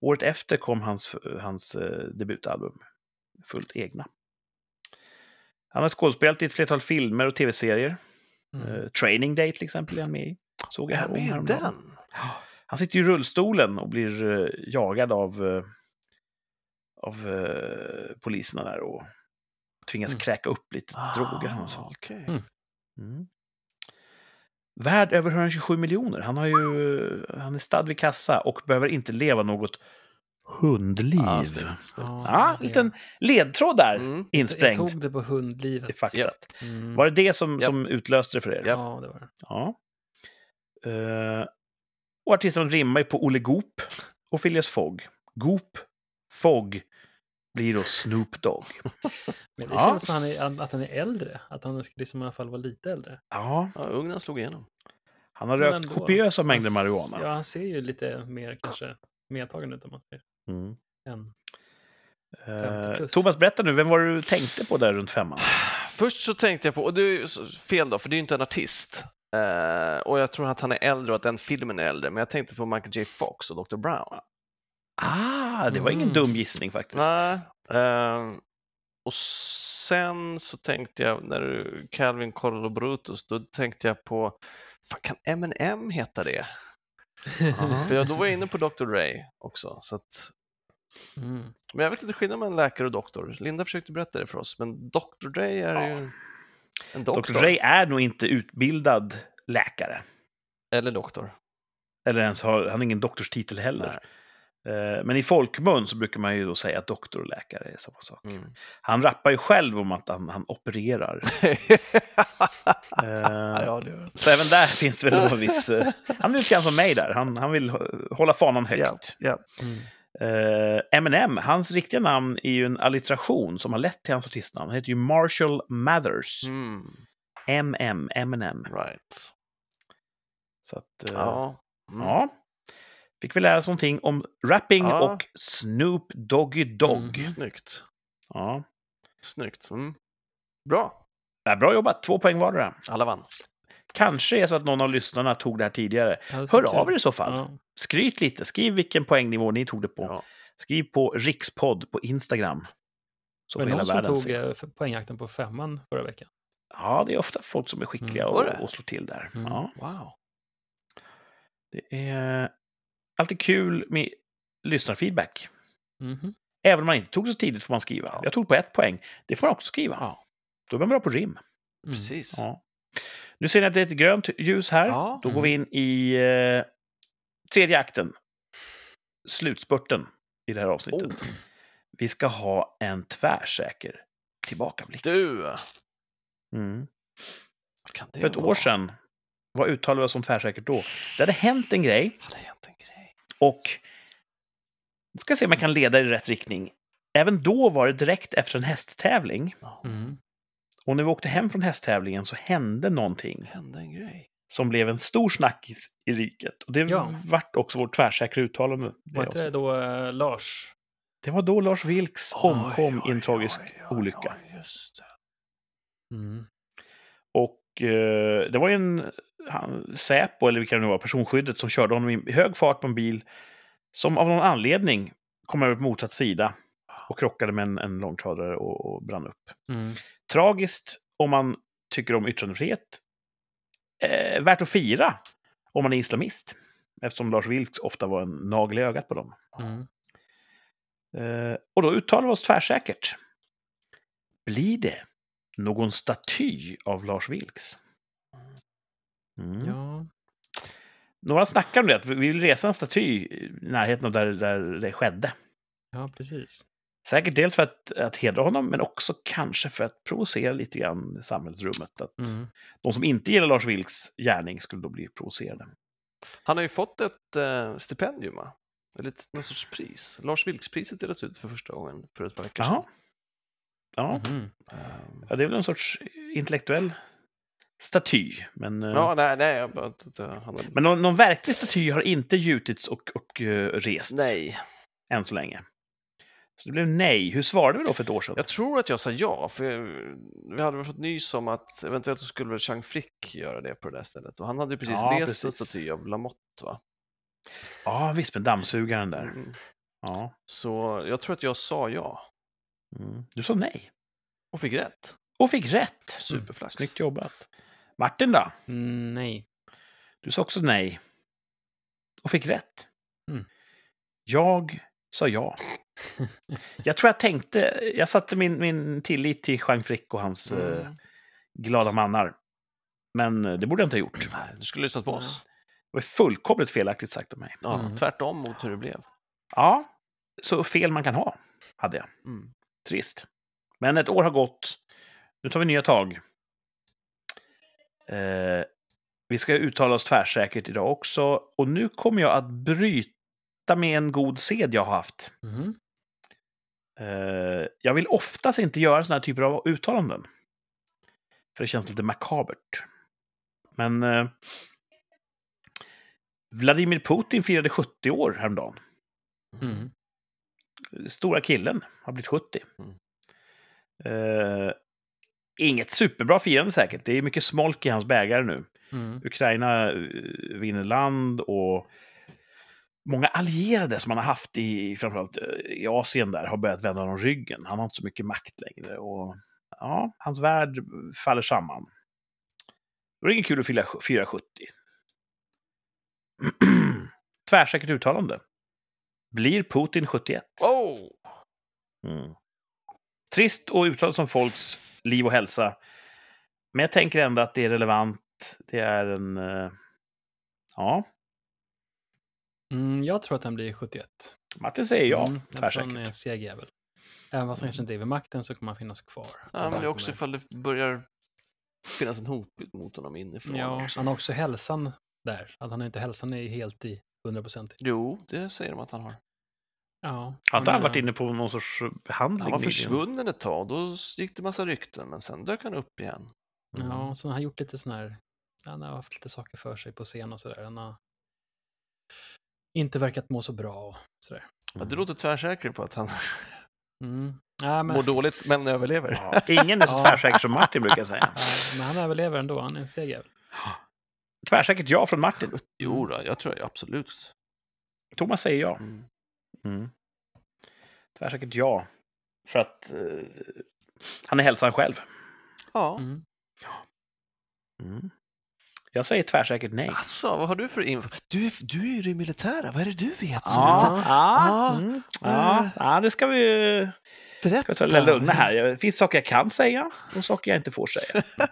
Året efter kom hans, hans eh, debutalbum, fullt egna. Han har skådespelat i ett flertal filmer och tv-serier. Mm. Eh, Training Day till exempel är han med i. Såg jag Är här häromdagen. den? Han sitter i rullstolen och blir eh, jagad av, av poliserna där och tvingas Mm. kräka upp lite droger. Han har Ah, svalt. okej. Mm. Mm. Värd över 127 miljoner. Han, har ju, han är stad vid kassa och behöver inte leva något hundliv. Ah, Ja, snyggt, snyggt. en det- liten ledtråd där Mm. Jag insprängd tog det på i hundlivet. faktat. Mm. Var det det som, Japp. som utlöste det för er? Ja, det var det. Ja. Eh, och artisten rimmar ju på Olle Goop och Phileas Fogg. Goop, Fogg blir då Snoop Dogg. Men det Ja. känns som att han, är, att han är äldre. Att han skulle liksom i alla fall vara lite äldre. Ja, Ja, ugnen slog igenom. han har Men rökt ändå. kopiösa mängder Han marijuana. Ja, han ser ju lite mer kanske medtagen ut om man säger. Mm. Än. Eh, 50 plus. Thomas, berätta nu, vem var det du tänkte på där runt femman? Först så tänkte jag på, och det är fel då, för det är ju inte en artist. Eh, och jag tror att han är äldre och att den filmen är äldre, men jag tänkte på Michael J. Fox och Dr. Brown. Ah, det var ingen Mm. dum gissning faktiskt. Nej. Eh, och sen så tänkte jag, när du, Calvin Corlo Brutus, då tänkte jag på, fan kan M&M heta det? Ja. För jag, då var jag inne på Dr. Ray också. Så att, Mm. men jag vet inte skillnaden mellan läkare och doktor. Linda försökte berätta det för oss, men Dr. Dre är Ja. ju en doktor. Dr. Dre är nog inte utbildad läkare. Eller doktor. Eller ens har, han har ingen doktorstitel heller. Eh, Men i folkmun så brukar man ju då säga att doktor och läkare är samma sak. Mm. Han rappar ju själv om att han, han opererar. Eh, ja, Så även där finns det väl en viss... eh, Han är lite grann som mig där. Han, han vill hå- hålla fanan högt. ja. Mm. Eh, Eminem, hans riktiga namn är ju en allitteration som har lett till hans artistnamn. Han heter ju Marshall Mathers. Mm, MM, Eminem. right. Så att, eh, Ja. Mm. ja. Fick vi lära oss någonting om rapping Ja. och Snoop Doggy Dogg. Mhm. Snyggt. Ja. Snyggt. Mm. Bra. Ja, bra jobbat, två poäng vardera. Alla vann. Kanske är så att någon av lyssnarna tog det här tidigare. Ja, det Hör av er i så fall. Ja. Skryt lite, skriv vilken poängnivå ni tog det på. Ja. Skriv på rikspodd på Instagram. Så hela någon som världen tog se. eh, poängjakten på femman förra veckan? Ja, det är ofta folk som är skickliga Mm. Och, och slår till där. Mm. Ja, Wow. det är alltid kul med lyssnarfeedback. Mhm. Även om man inte tog så tidigt får man skriva. Ja. Jag tog på ett poäng. Det får man också skriva. Ja. Då är man bra på rim. Mm. Precis. Ja. Nu ser ni att det är ett grönt ljus här. Ja. Då går vi in i eh, tredje akten. Slutspurten i det här avsnittet. Oh. Vi ska ha en tvärsäker tillbakablick. Du, Mm. vad kan det För ett vara? år sedan, vad uttalade vi oss om tvärsäkert då? Det hade hänt en grej Hade hänt en grej. Och nu ska jag se om jag kan leda i rätt riktning. Även då var det direkt efter en hästtävling. Mm. Och när vi åkte hem från hästtävlingen så hände någonting hände en grej. som blev en stor snackis i riket. Och det Ja. vart också vårt tvärsäkra uttalande. det Var inte det då eh, Lars? Det var då Lars Vilks omkom Oj, i en oj, tragisk oj, oj, olycka. oj, just det. Mm. Och eh, det var ju en han, Säpo, eller vilka det nu var, personskyddet, som körde honom i hög fart på en bil som av någon anledning kom över på motsatt sida och krockade med en, en långtradare och, och brann upp. Mm. Tragiskt om man tycker om yttrandefrihet. Eh, värt att fira om man är islamist. Eftersom Lars Vilks ofta var en nagel i ögat på dem. Mm. Eh, och då uttalar vi oss tvärsäkert. Blir det någon staty av Lars Vilks? Mm. Ja. Några snackar om det, att vi vill resa en staty i närheten av där, där det skedde. ja, precis. Säkert dels för att, att hedra honom, men också kanske för att provocera lite grann i samhällsrummet. Att Mm. de som inte gillar Lars Vilks gärning skulle då bli provocerade. Han har ju fått ett eh, stipendium, va? Eller ett, någon sorts pris. Lars Vilks-priset delas ut för första gången för ett par veckor sedan. Ja. Mhm. Ehm, ja, det är väl en sorts intellektuell staty. Men, eh, Ja, nej, nej. Jag han hade... men någon, någon verklig staty har inte gjutits och, och eh, rests Nej, än så länge. Så det blev nej. Hur svarade vi då för ett år sedan? jag tror att jag sa ja, för vi hade väl fått nys om att eventuellt så skulle väl Chang Frick göra det på det där stället. Och han hade ju precis Ja, rest en precis. staty av Lamotte, va? Ja, visst med dammsugaren där. Mm. Ja. Så jag tror att jag sa ja Mm. Du sa nej. och fick rätt. Och fick rätt. Superflax. Snyggt jobbat. Martin då? Mm, nej. Du sa också nej. Och fick rätt. Mm. Jag sa ja. Jag tror jag tänkte, jag satte min, min tillit till Jean Frick och hans eh, Mm. glada mannar. Men eh, det borde jag inte ha gjort. Nej, Du skulle lyssnat på oss. Det var fullkomligt felaktigt sagt av mig. Ja, Mm. Tvärtom mot hur det blev. Ja, så fel man kan ha, hade jag. Mm. Trist. Men ett år har gått. Nu tar vi nya tag. Eh, vi ska uttala oss tvärsäkert idag också. Och nu kommer jag att bryta med en god sed jag har haft. Mhm. Eh, jag vill oftast inte göra sådana här typer av uttalanden. För det känns lite makabert. Men eh, Vladimir Putin firade 70 år häromdagen. Mm. Stora killen har blivit 70. Mm. Eh, inget superbra firande säkert. Det är mycket smolk i hans bägare nu. Mm. Ukraina eh, vinner land och många allierade som han har haft i framförallt eh, i Asien där har börjat vända honom ryggen. Han har inte så mycket makt längre och ja, hans värld faller samman. Då är det inget kul att fira, fira 70. Tvärsäkert uttalande. Blir Putin 71? Oh! Mm. Trist att uttala som folks liv och hälsa. Men jag tänker ändå att det är relevant. Det är en... eh, ja, Mm, jag tror att han blir 71. Martin säger ja. Mm, jag tror han är tvärsäkert. en seg jävel. Även fast han kanske inte är vid makten så kommer han finnas kvar. Ja, men det är också ifall det börjar finnas en hotbild mot honom inifrån. Ja, också. han har också hälsan där. Att han inte hälsan är helt i 100 procent. Jo, det säger de att han har. Ja. Har inte jag han varit menar- inne på någon sorts behandling? Han var nyligen? försvunnen ett tag, då gick det massa rykten, men sen dök han upp igen. Ja, så han har gjort lite sån här... Han har haft lite saker för sig på scen och sådär. Han har inte verkat må så bra och sådär. Ja, du låter tvärsäker på att han Mm. Ja, men, mår dåligt, men överlever. Ja, ingen är så tvärsäker som Martin brukar säga. ja, men han överlever ändå. Han är en seg jävel. Tvärsäkert ja från Martin. Jo då, jag tror jag absolut. Thomas säger ja. Mm. Mm. Tvärsäkert ja. För att eh, han är hälsan själv. Ja. Mm. Mm. Jag säger tvärsäkert nej. Alltså, vad har du för info? Du, är- du är ju i det militära, vad är det du vet? som Ja, inte- ja, Ja. mm, ja, ja, det ska vi, Berätta. ska vi ta det lugna här. Det finns saker jag kan säga och saker jag inte får säga.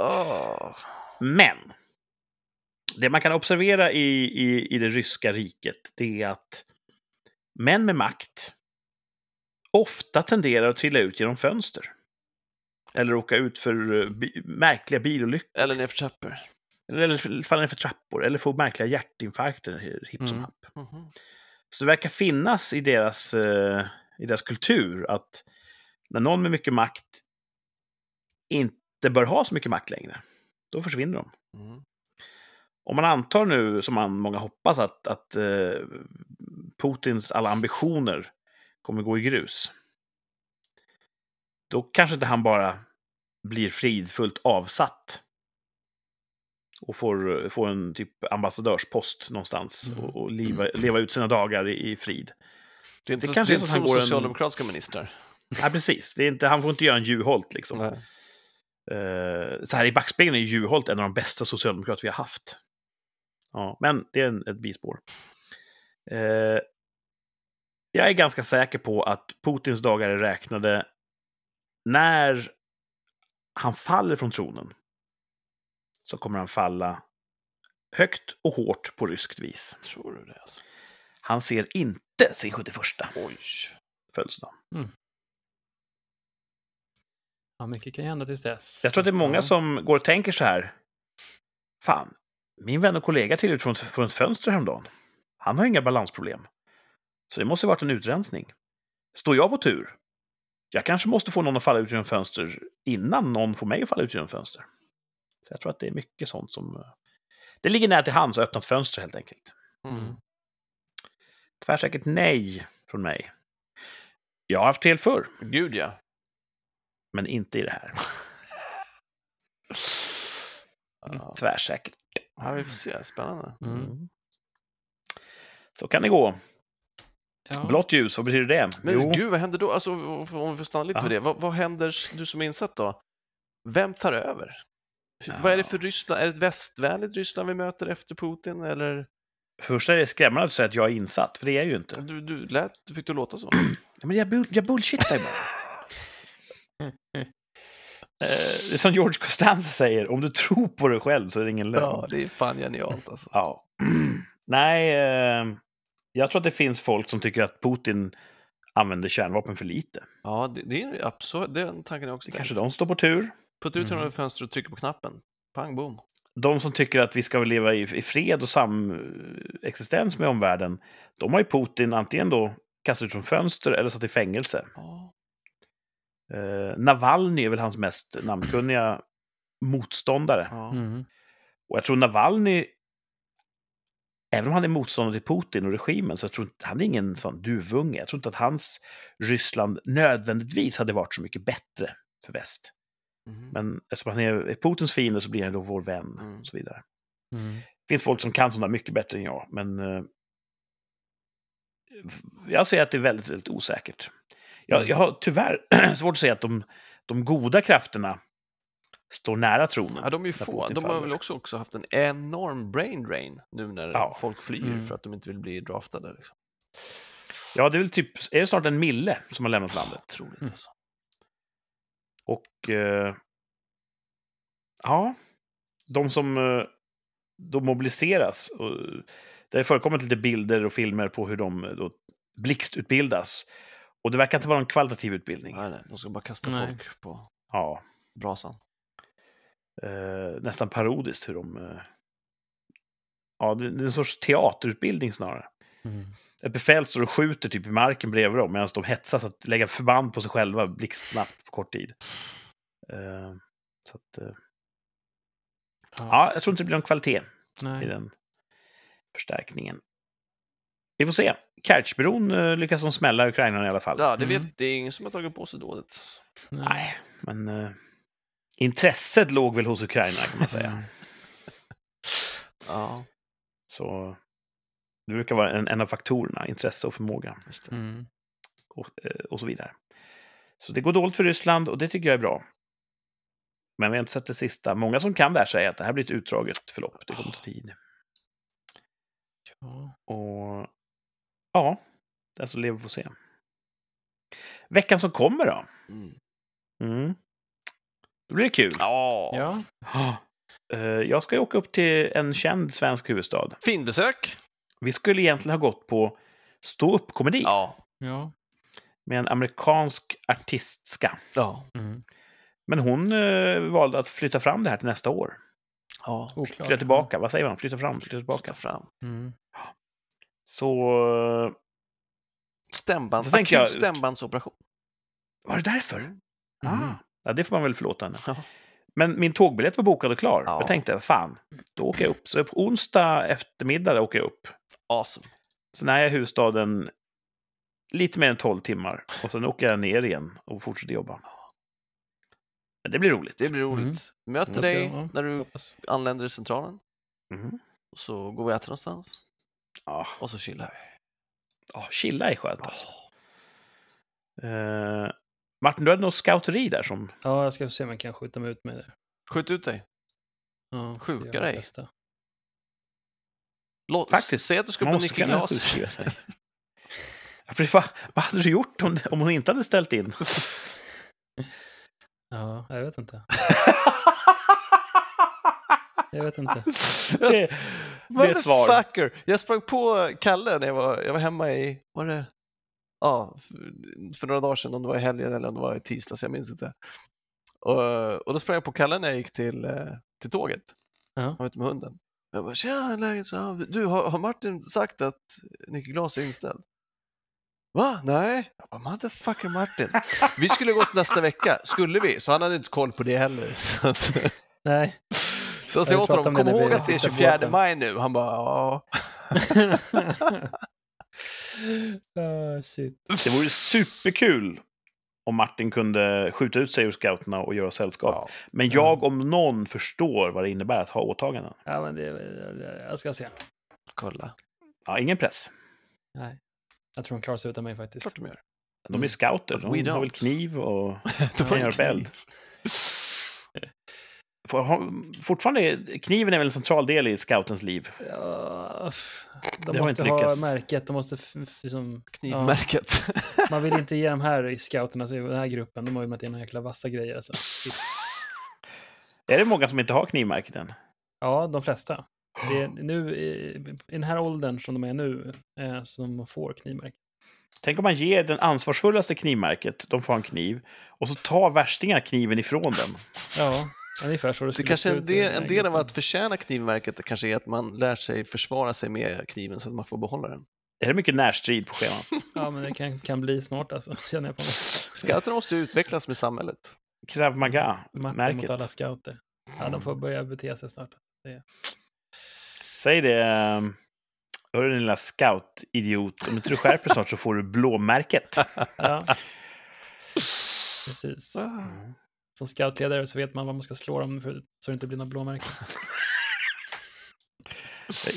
Åh. Men det man kan observera i, i, i det ryska riket, det är att män med makt ofta tenderar att trilla ut genom fönster. Eller åka ut för eh, bi märkliga bilolyckor. Eller nerför trappor. Eller, eller falla ner för trappor. Eller få märkliga hjärtinfarkter hipp som Mm. happ. Mhm. Så det verkar finnas i deras, eh, i deras kultur att när någon med mycket makt inte bör ha så mycket makt längre, då försvinner de. Mm. Om man antar nu, som man, många hoppas, att, att eh, Putins alla ambitioner kommer gå i grus, då kanske inte han bara blir fridfullt avsatt och får, får en typ ambassadörspost någonstans Mm. och, och leva, leva ut sina dagar i, i frid. Det är inte, Det det kanske är är inte som går en- socialdemokratiska ministrar. Nej, precis. Det är inte, han får inte göra en Juholt liksom. Nej. Eh, så här i backspegeln är Juholt en av de bästa socialdemokrater vi har haft. Ja, men det är en, ett bispår. Eh, jag är ganska säker på att Putins dagar är räknade när han faller från tronen. Så kommer han falla högt och hårt på ryskt vis. Tror du det? Alltså? Han ser inte sin 71 Oj. födelsedag. Ja, mycket kan hända tills dess. Jag tror att det är många som går och tänker så här. Fan, min vän och kollega till från, från ett fönster häromdagen. Han har inga balansproblem. Så det måste varit en utrensning. Står jag på tur, jag kanske måste få någon att falla ut genom fönster innan någon får mig att falla ut genom fönster. Så jag tror att det är mycket sånt som... eh, Det ligger nära till hands att öppna ett fönster helt enkelt. Mm. Tvärsäkert nej från mig. Jag har haft fel förr, Gud ja. men inte i det här. Tvärsäkert. Ja, vi får se. Spännande. Mm. Så kan det gå. Ja. Blått ljus, vad betyder det? Men gud, vad händer då? Alltså, om vi får stanna lite Ja. vid det. Vad, vad händer, du som är insatt då? Vem tar över? Ja. Vad är det för Ryssland? Är det ett västvänligt Ryssland vi möter efter Putin? Eller? Först är det skrämmande att säga att jag är insatt, för det är jag ju inte. Du, du lät, du fick det låta så. Ja, Men jag, jag bullshittar ju bara. Eh, som George Costanza säger, om du tror på dig själv så är det ingen lögn. Ja, det är fan genialt alltså. Ja. Nej, eh, jag tror att det finns folk som tycker att Putin använder kärnvapen för lite. Ja, det, det är absolut, den tanken är också Det kanske de står på tur. Putta ut Mm. honom över fönstret och trycka på knappen. Pang bom. De som tycker att vi ska leva i, i fred och samexistens med omvärlden, de har ju Putin antingen då kastat ut från fönster eller satt i fängelse. Ja. Eh, Navalny är väl hans mest namnkunniga motståndare. Ja. Mm. Och jag tror Navalny, även om han är motståndare till Putin och regimen, så jag tror inte han är ingen sån duvunge. Jag tror inte att hans Ryssland nödvändigtvis hade varit så mycket bättre för väst. Mhm. Men eftersom han är Putins fiende så blir han då vår vän Mm. och så vidare. Mm. Det finns folk som kan sådana mycket bättre än jag, men eh, jag ser att det är väldigt, väldigt osäkert. Jag, jag har tyvärr svårt att säga att de, de goda krafterna står nära tronen. Ja, de är ju få. De har väl också, också haft en enorm brain drain nu när Ja. folk flyr Mm. för att de inte vill bli draftade. Liksom. Ja, det är väl typ, är det snart en mille som har lämnat landet? Otroligt Mm. alltså. Och eh, ja, de som eh, då mobiliseras. Och, det har förekommit lite bilder och filmer på hur de eh, då blixtutbildas. Och det verkar inte vara en kvalitativ utbildning. Nej, nej, de ska bara kasta Nej. folk på Ja, brasan. eh, nästan parodiskt hur de... Eh, ja, det, det är en sorts teaterutbildning snarare. Mm. Ett befäl står och skjuter typ i marken bredvid dem medan de hetsas att lägga förband på sig själva blixtsnabbt på kort tid. Eh, så att, eh, ja, jag tror inte det blir någon kvalitet i Nej. den förstärkningen. Vi får se. Kertjbron eh, lyckas de smälla Ukraina i alla fall. Ja, det, vet, Mm. det är ingen som har tagit på sig dådet. Nej, men eh, intresset låg väl hos Ukraina kan man säga. Ja, Så det brukar vara en, en av faktorerna, intresse och förmåga just det. Mm. och, eh, och så vidare. Så det går dåligt för Ryssland och det tycker jag är bra. Men vi har inte sett det sista. Många som kan det här säger att det här blir ett utdraget förlopp. Det kommer ta tid. Ja. Och ja, den som lever får se. Veckan som kommer då? Mm. Mm. Då blir det kul. Ja, ja. Eh, Jag ska ju åka upp till en känd svensk huvudstad. fin besök. Vi skulle egentligen ha gått på stå-upp-komedi Ja, Ja. med en amerikansk artistska. ja, Mm. Men hon eh, valde att flytta fram det här till nästa år. ja. Oklart. Flytta tillbaka, vad säger man? Flytta fram, flytta tillbaka. fram. Mm. Så eh, Stämband, tänkte akut jag- stämbandsoperation. var det därför? Mhm. Ah, ja, det får man väl förlåta henne. Ja. Men min tågbiljett var bokad och klar. Ja. Jag tänkte, fan, då åker jag upp. Så på onsdag eftermiddag åker jag upp. Awesome. Sen är jag i huvudstaden lite mer än 12 timmar. Och sen åker jag ner igen och fortsätter jobba. Men det blir roligt. Det blir roligt. Mm. Möter dig när du anländer i centralen. Och så går vi och äter någonstans. Ja, Och så chillar vi. ja, chilla är skönt alltså. Eh, Martin, du hade något scouteri där som... Ja, jag ska se om jag kan skjuta mig ut med det. Skjut ut dig. Ja, Sjuka dig. bästa. Låt, Faktiskt, Säg att du ska Nicky kunna Glas. vad hade du gjort om, om hon inte hade ställt in? Ja, jag vet inte. Jag vet inte. Det, det är ett svar. Jag sprang på Kalle när jag var, jag var hemma i, var det, ja, för, några dagar sedan, om det var i helgen eller om det var i tisdags, jag minns inte. Och, och då sprang jag på Kalle när jag gick till, eh, till tåget. Ja. Han var ute med hunden. Jag bara, tjena, läget? Så, "Ja, du, har, har Martin sagt att Nicky Glas är inställd? Va? Nej? Jag bara, motherfucker Martin. Vi skulle gått nästa vecka, skulle vi? Så han hade inte koll på det heller. Att, Nej. Så jag sa åt honom, kom ihåg att det är fixade 24 båten." maj nu. Han bara, ja. Shit. Det vore superkul om Martin kunde skjuta ut sig ur scouterna och göra sällskap. ja. Men jag om någon förstår vad det innebär att ha åtaganden. Ja, men det, jag ska se. Kolla, Ja, ingen press. Nej. Jag tror hon klarar sig utan mig faktiskt. klart de gör. De är Mm. scouter, But de har väl kniv och De kan göra på eld. Får ha- Fortfarande, är- kniven är väl en central del i scoutens liv. Ja, de Det måste ha märket, de måste liksom, Knivmärket. ja, Man vill inte ge de här i scouterna, alltså, i den här gruppen, de har ju med till några jäkla vassa grejer. Alltså. Är det många som inte har knivmärket än? Ja, de flesta. Det är nu i, den här åldern som de är nu, eh, som de får knivmärke. Tänk om man ger den ansvarsfullaste knivmärket, de får en kniv, och så tar värstingarna kniven ifrån dem. Ja, ungefär så det Det skulle kanske se en del, en del av att förtjäna knivmärket kanske är att man lär sig försvara sig med kniven så att man får behålla den. Det är mycket närstrid på schemat. Ja, men det kan, kan bli snart alltså, känner jag på mig. Scouterna måste utvecklas med samhället. Krav Makten mot Maga-märket. alla scouter. Ja, de får börja bete sig snart. Säg det, ehm, hörru din lilla scout-idiot, om inte du skärper snart så får du blåmärket. Ja. Precis. Ah. Som scoutledare så vet man vad man ska slå dem för, så det inte blir några blåmärken.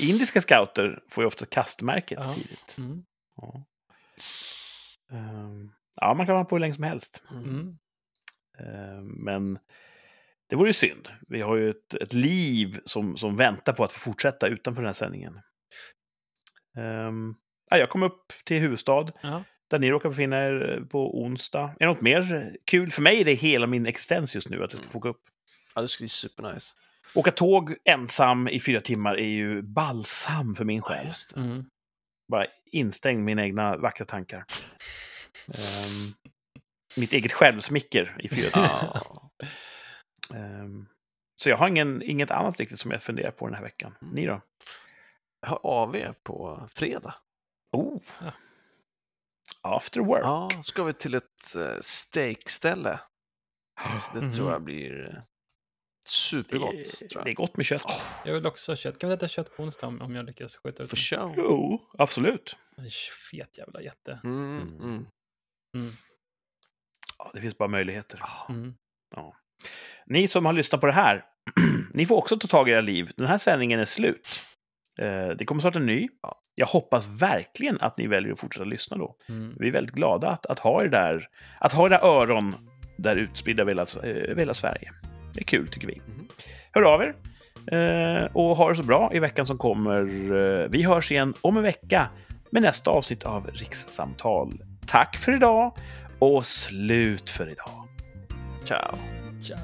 Indiska scouter får ju ofta kastmärket Ja. tidigt. Mm. Ja. Ehm, ja, man kan vara på hur länge som helst. Mm. Ehm, men det vore ju synd. Vi har ju ett, ett liv som, som väntar på att få fortsätta utanför den här sändningen. Ehm, ja, jag kom upp till huvudstad, Ja. Där ni råkar befinna er på onsdag. Är det något mer kul? För mig är det hela min existens just nu, att jag ska få åka upp. Ja, det skulle bli supernice. Åka tåg ensam i fyra timmar är ju balsam för min Ja, själ. det. Mm. Bara instängd mina egna vackra tankar. Ehm, mitt eget självsmicker i fyra timmar. Ja. Ehm, så jag har ingen, inget annat riktigt som jag funderar på den här veckan. Ni då? Jag har AV på fredag. Oh. Ja. After work. Ja, ska vi till ett uh, steakställe. Så det tror jag blir eh, supergott. det, tror det är jag. gott med kött. Jag vill också ha kött. Kan vi äta kött på onsdag om, jag lyckas skjuta ut För show. Jo, absolut. En Fet jävla jätte. Mm, mm. Mm. Ja, det finns bara möjligheter. Mm. Ni som har lyssnat på det här, ni får också ta tag i era liv. Den här sändningen är slut. Eh, det kommer snart en ny. Ja. Jag hoppas verkligen att ni väljer att fortsätta lyssna då. Mm. Vi är väldigt glada att, att ha er där, att ha era öron där utspridda över hela, eh, hela Sverige. Det är kul tycker vi. Mhm. Hör av er eh, och ha det så bra i veckan som kommer. Eh, Vi hörs igen om en vecka med nästa avsnitt av Rikssamtal. Tack för idag och slut för idag. Ciao. Tja.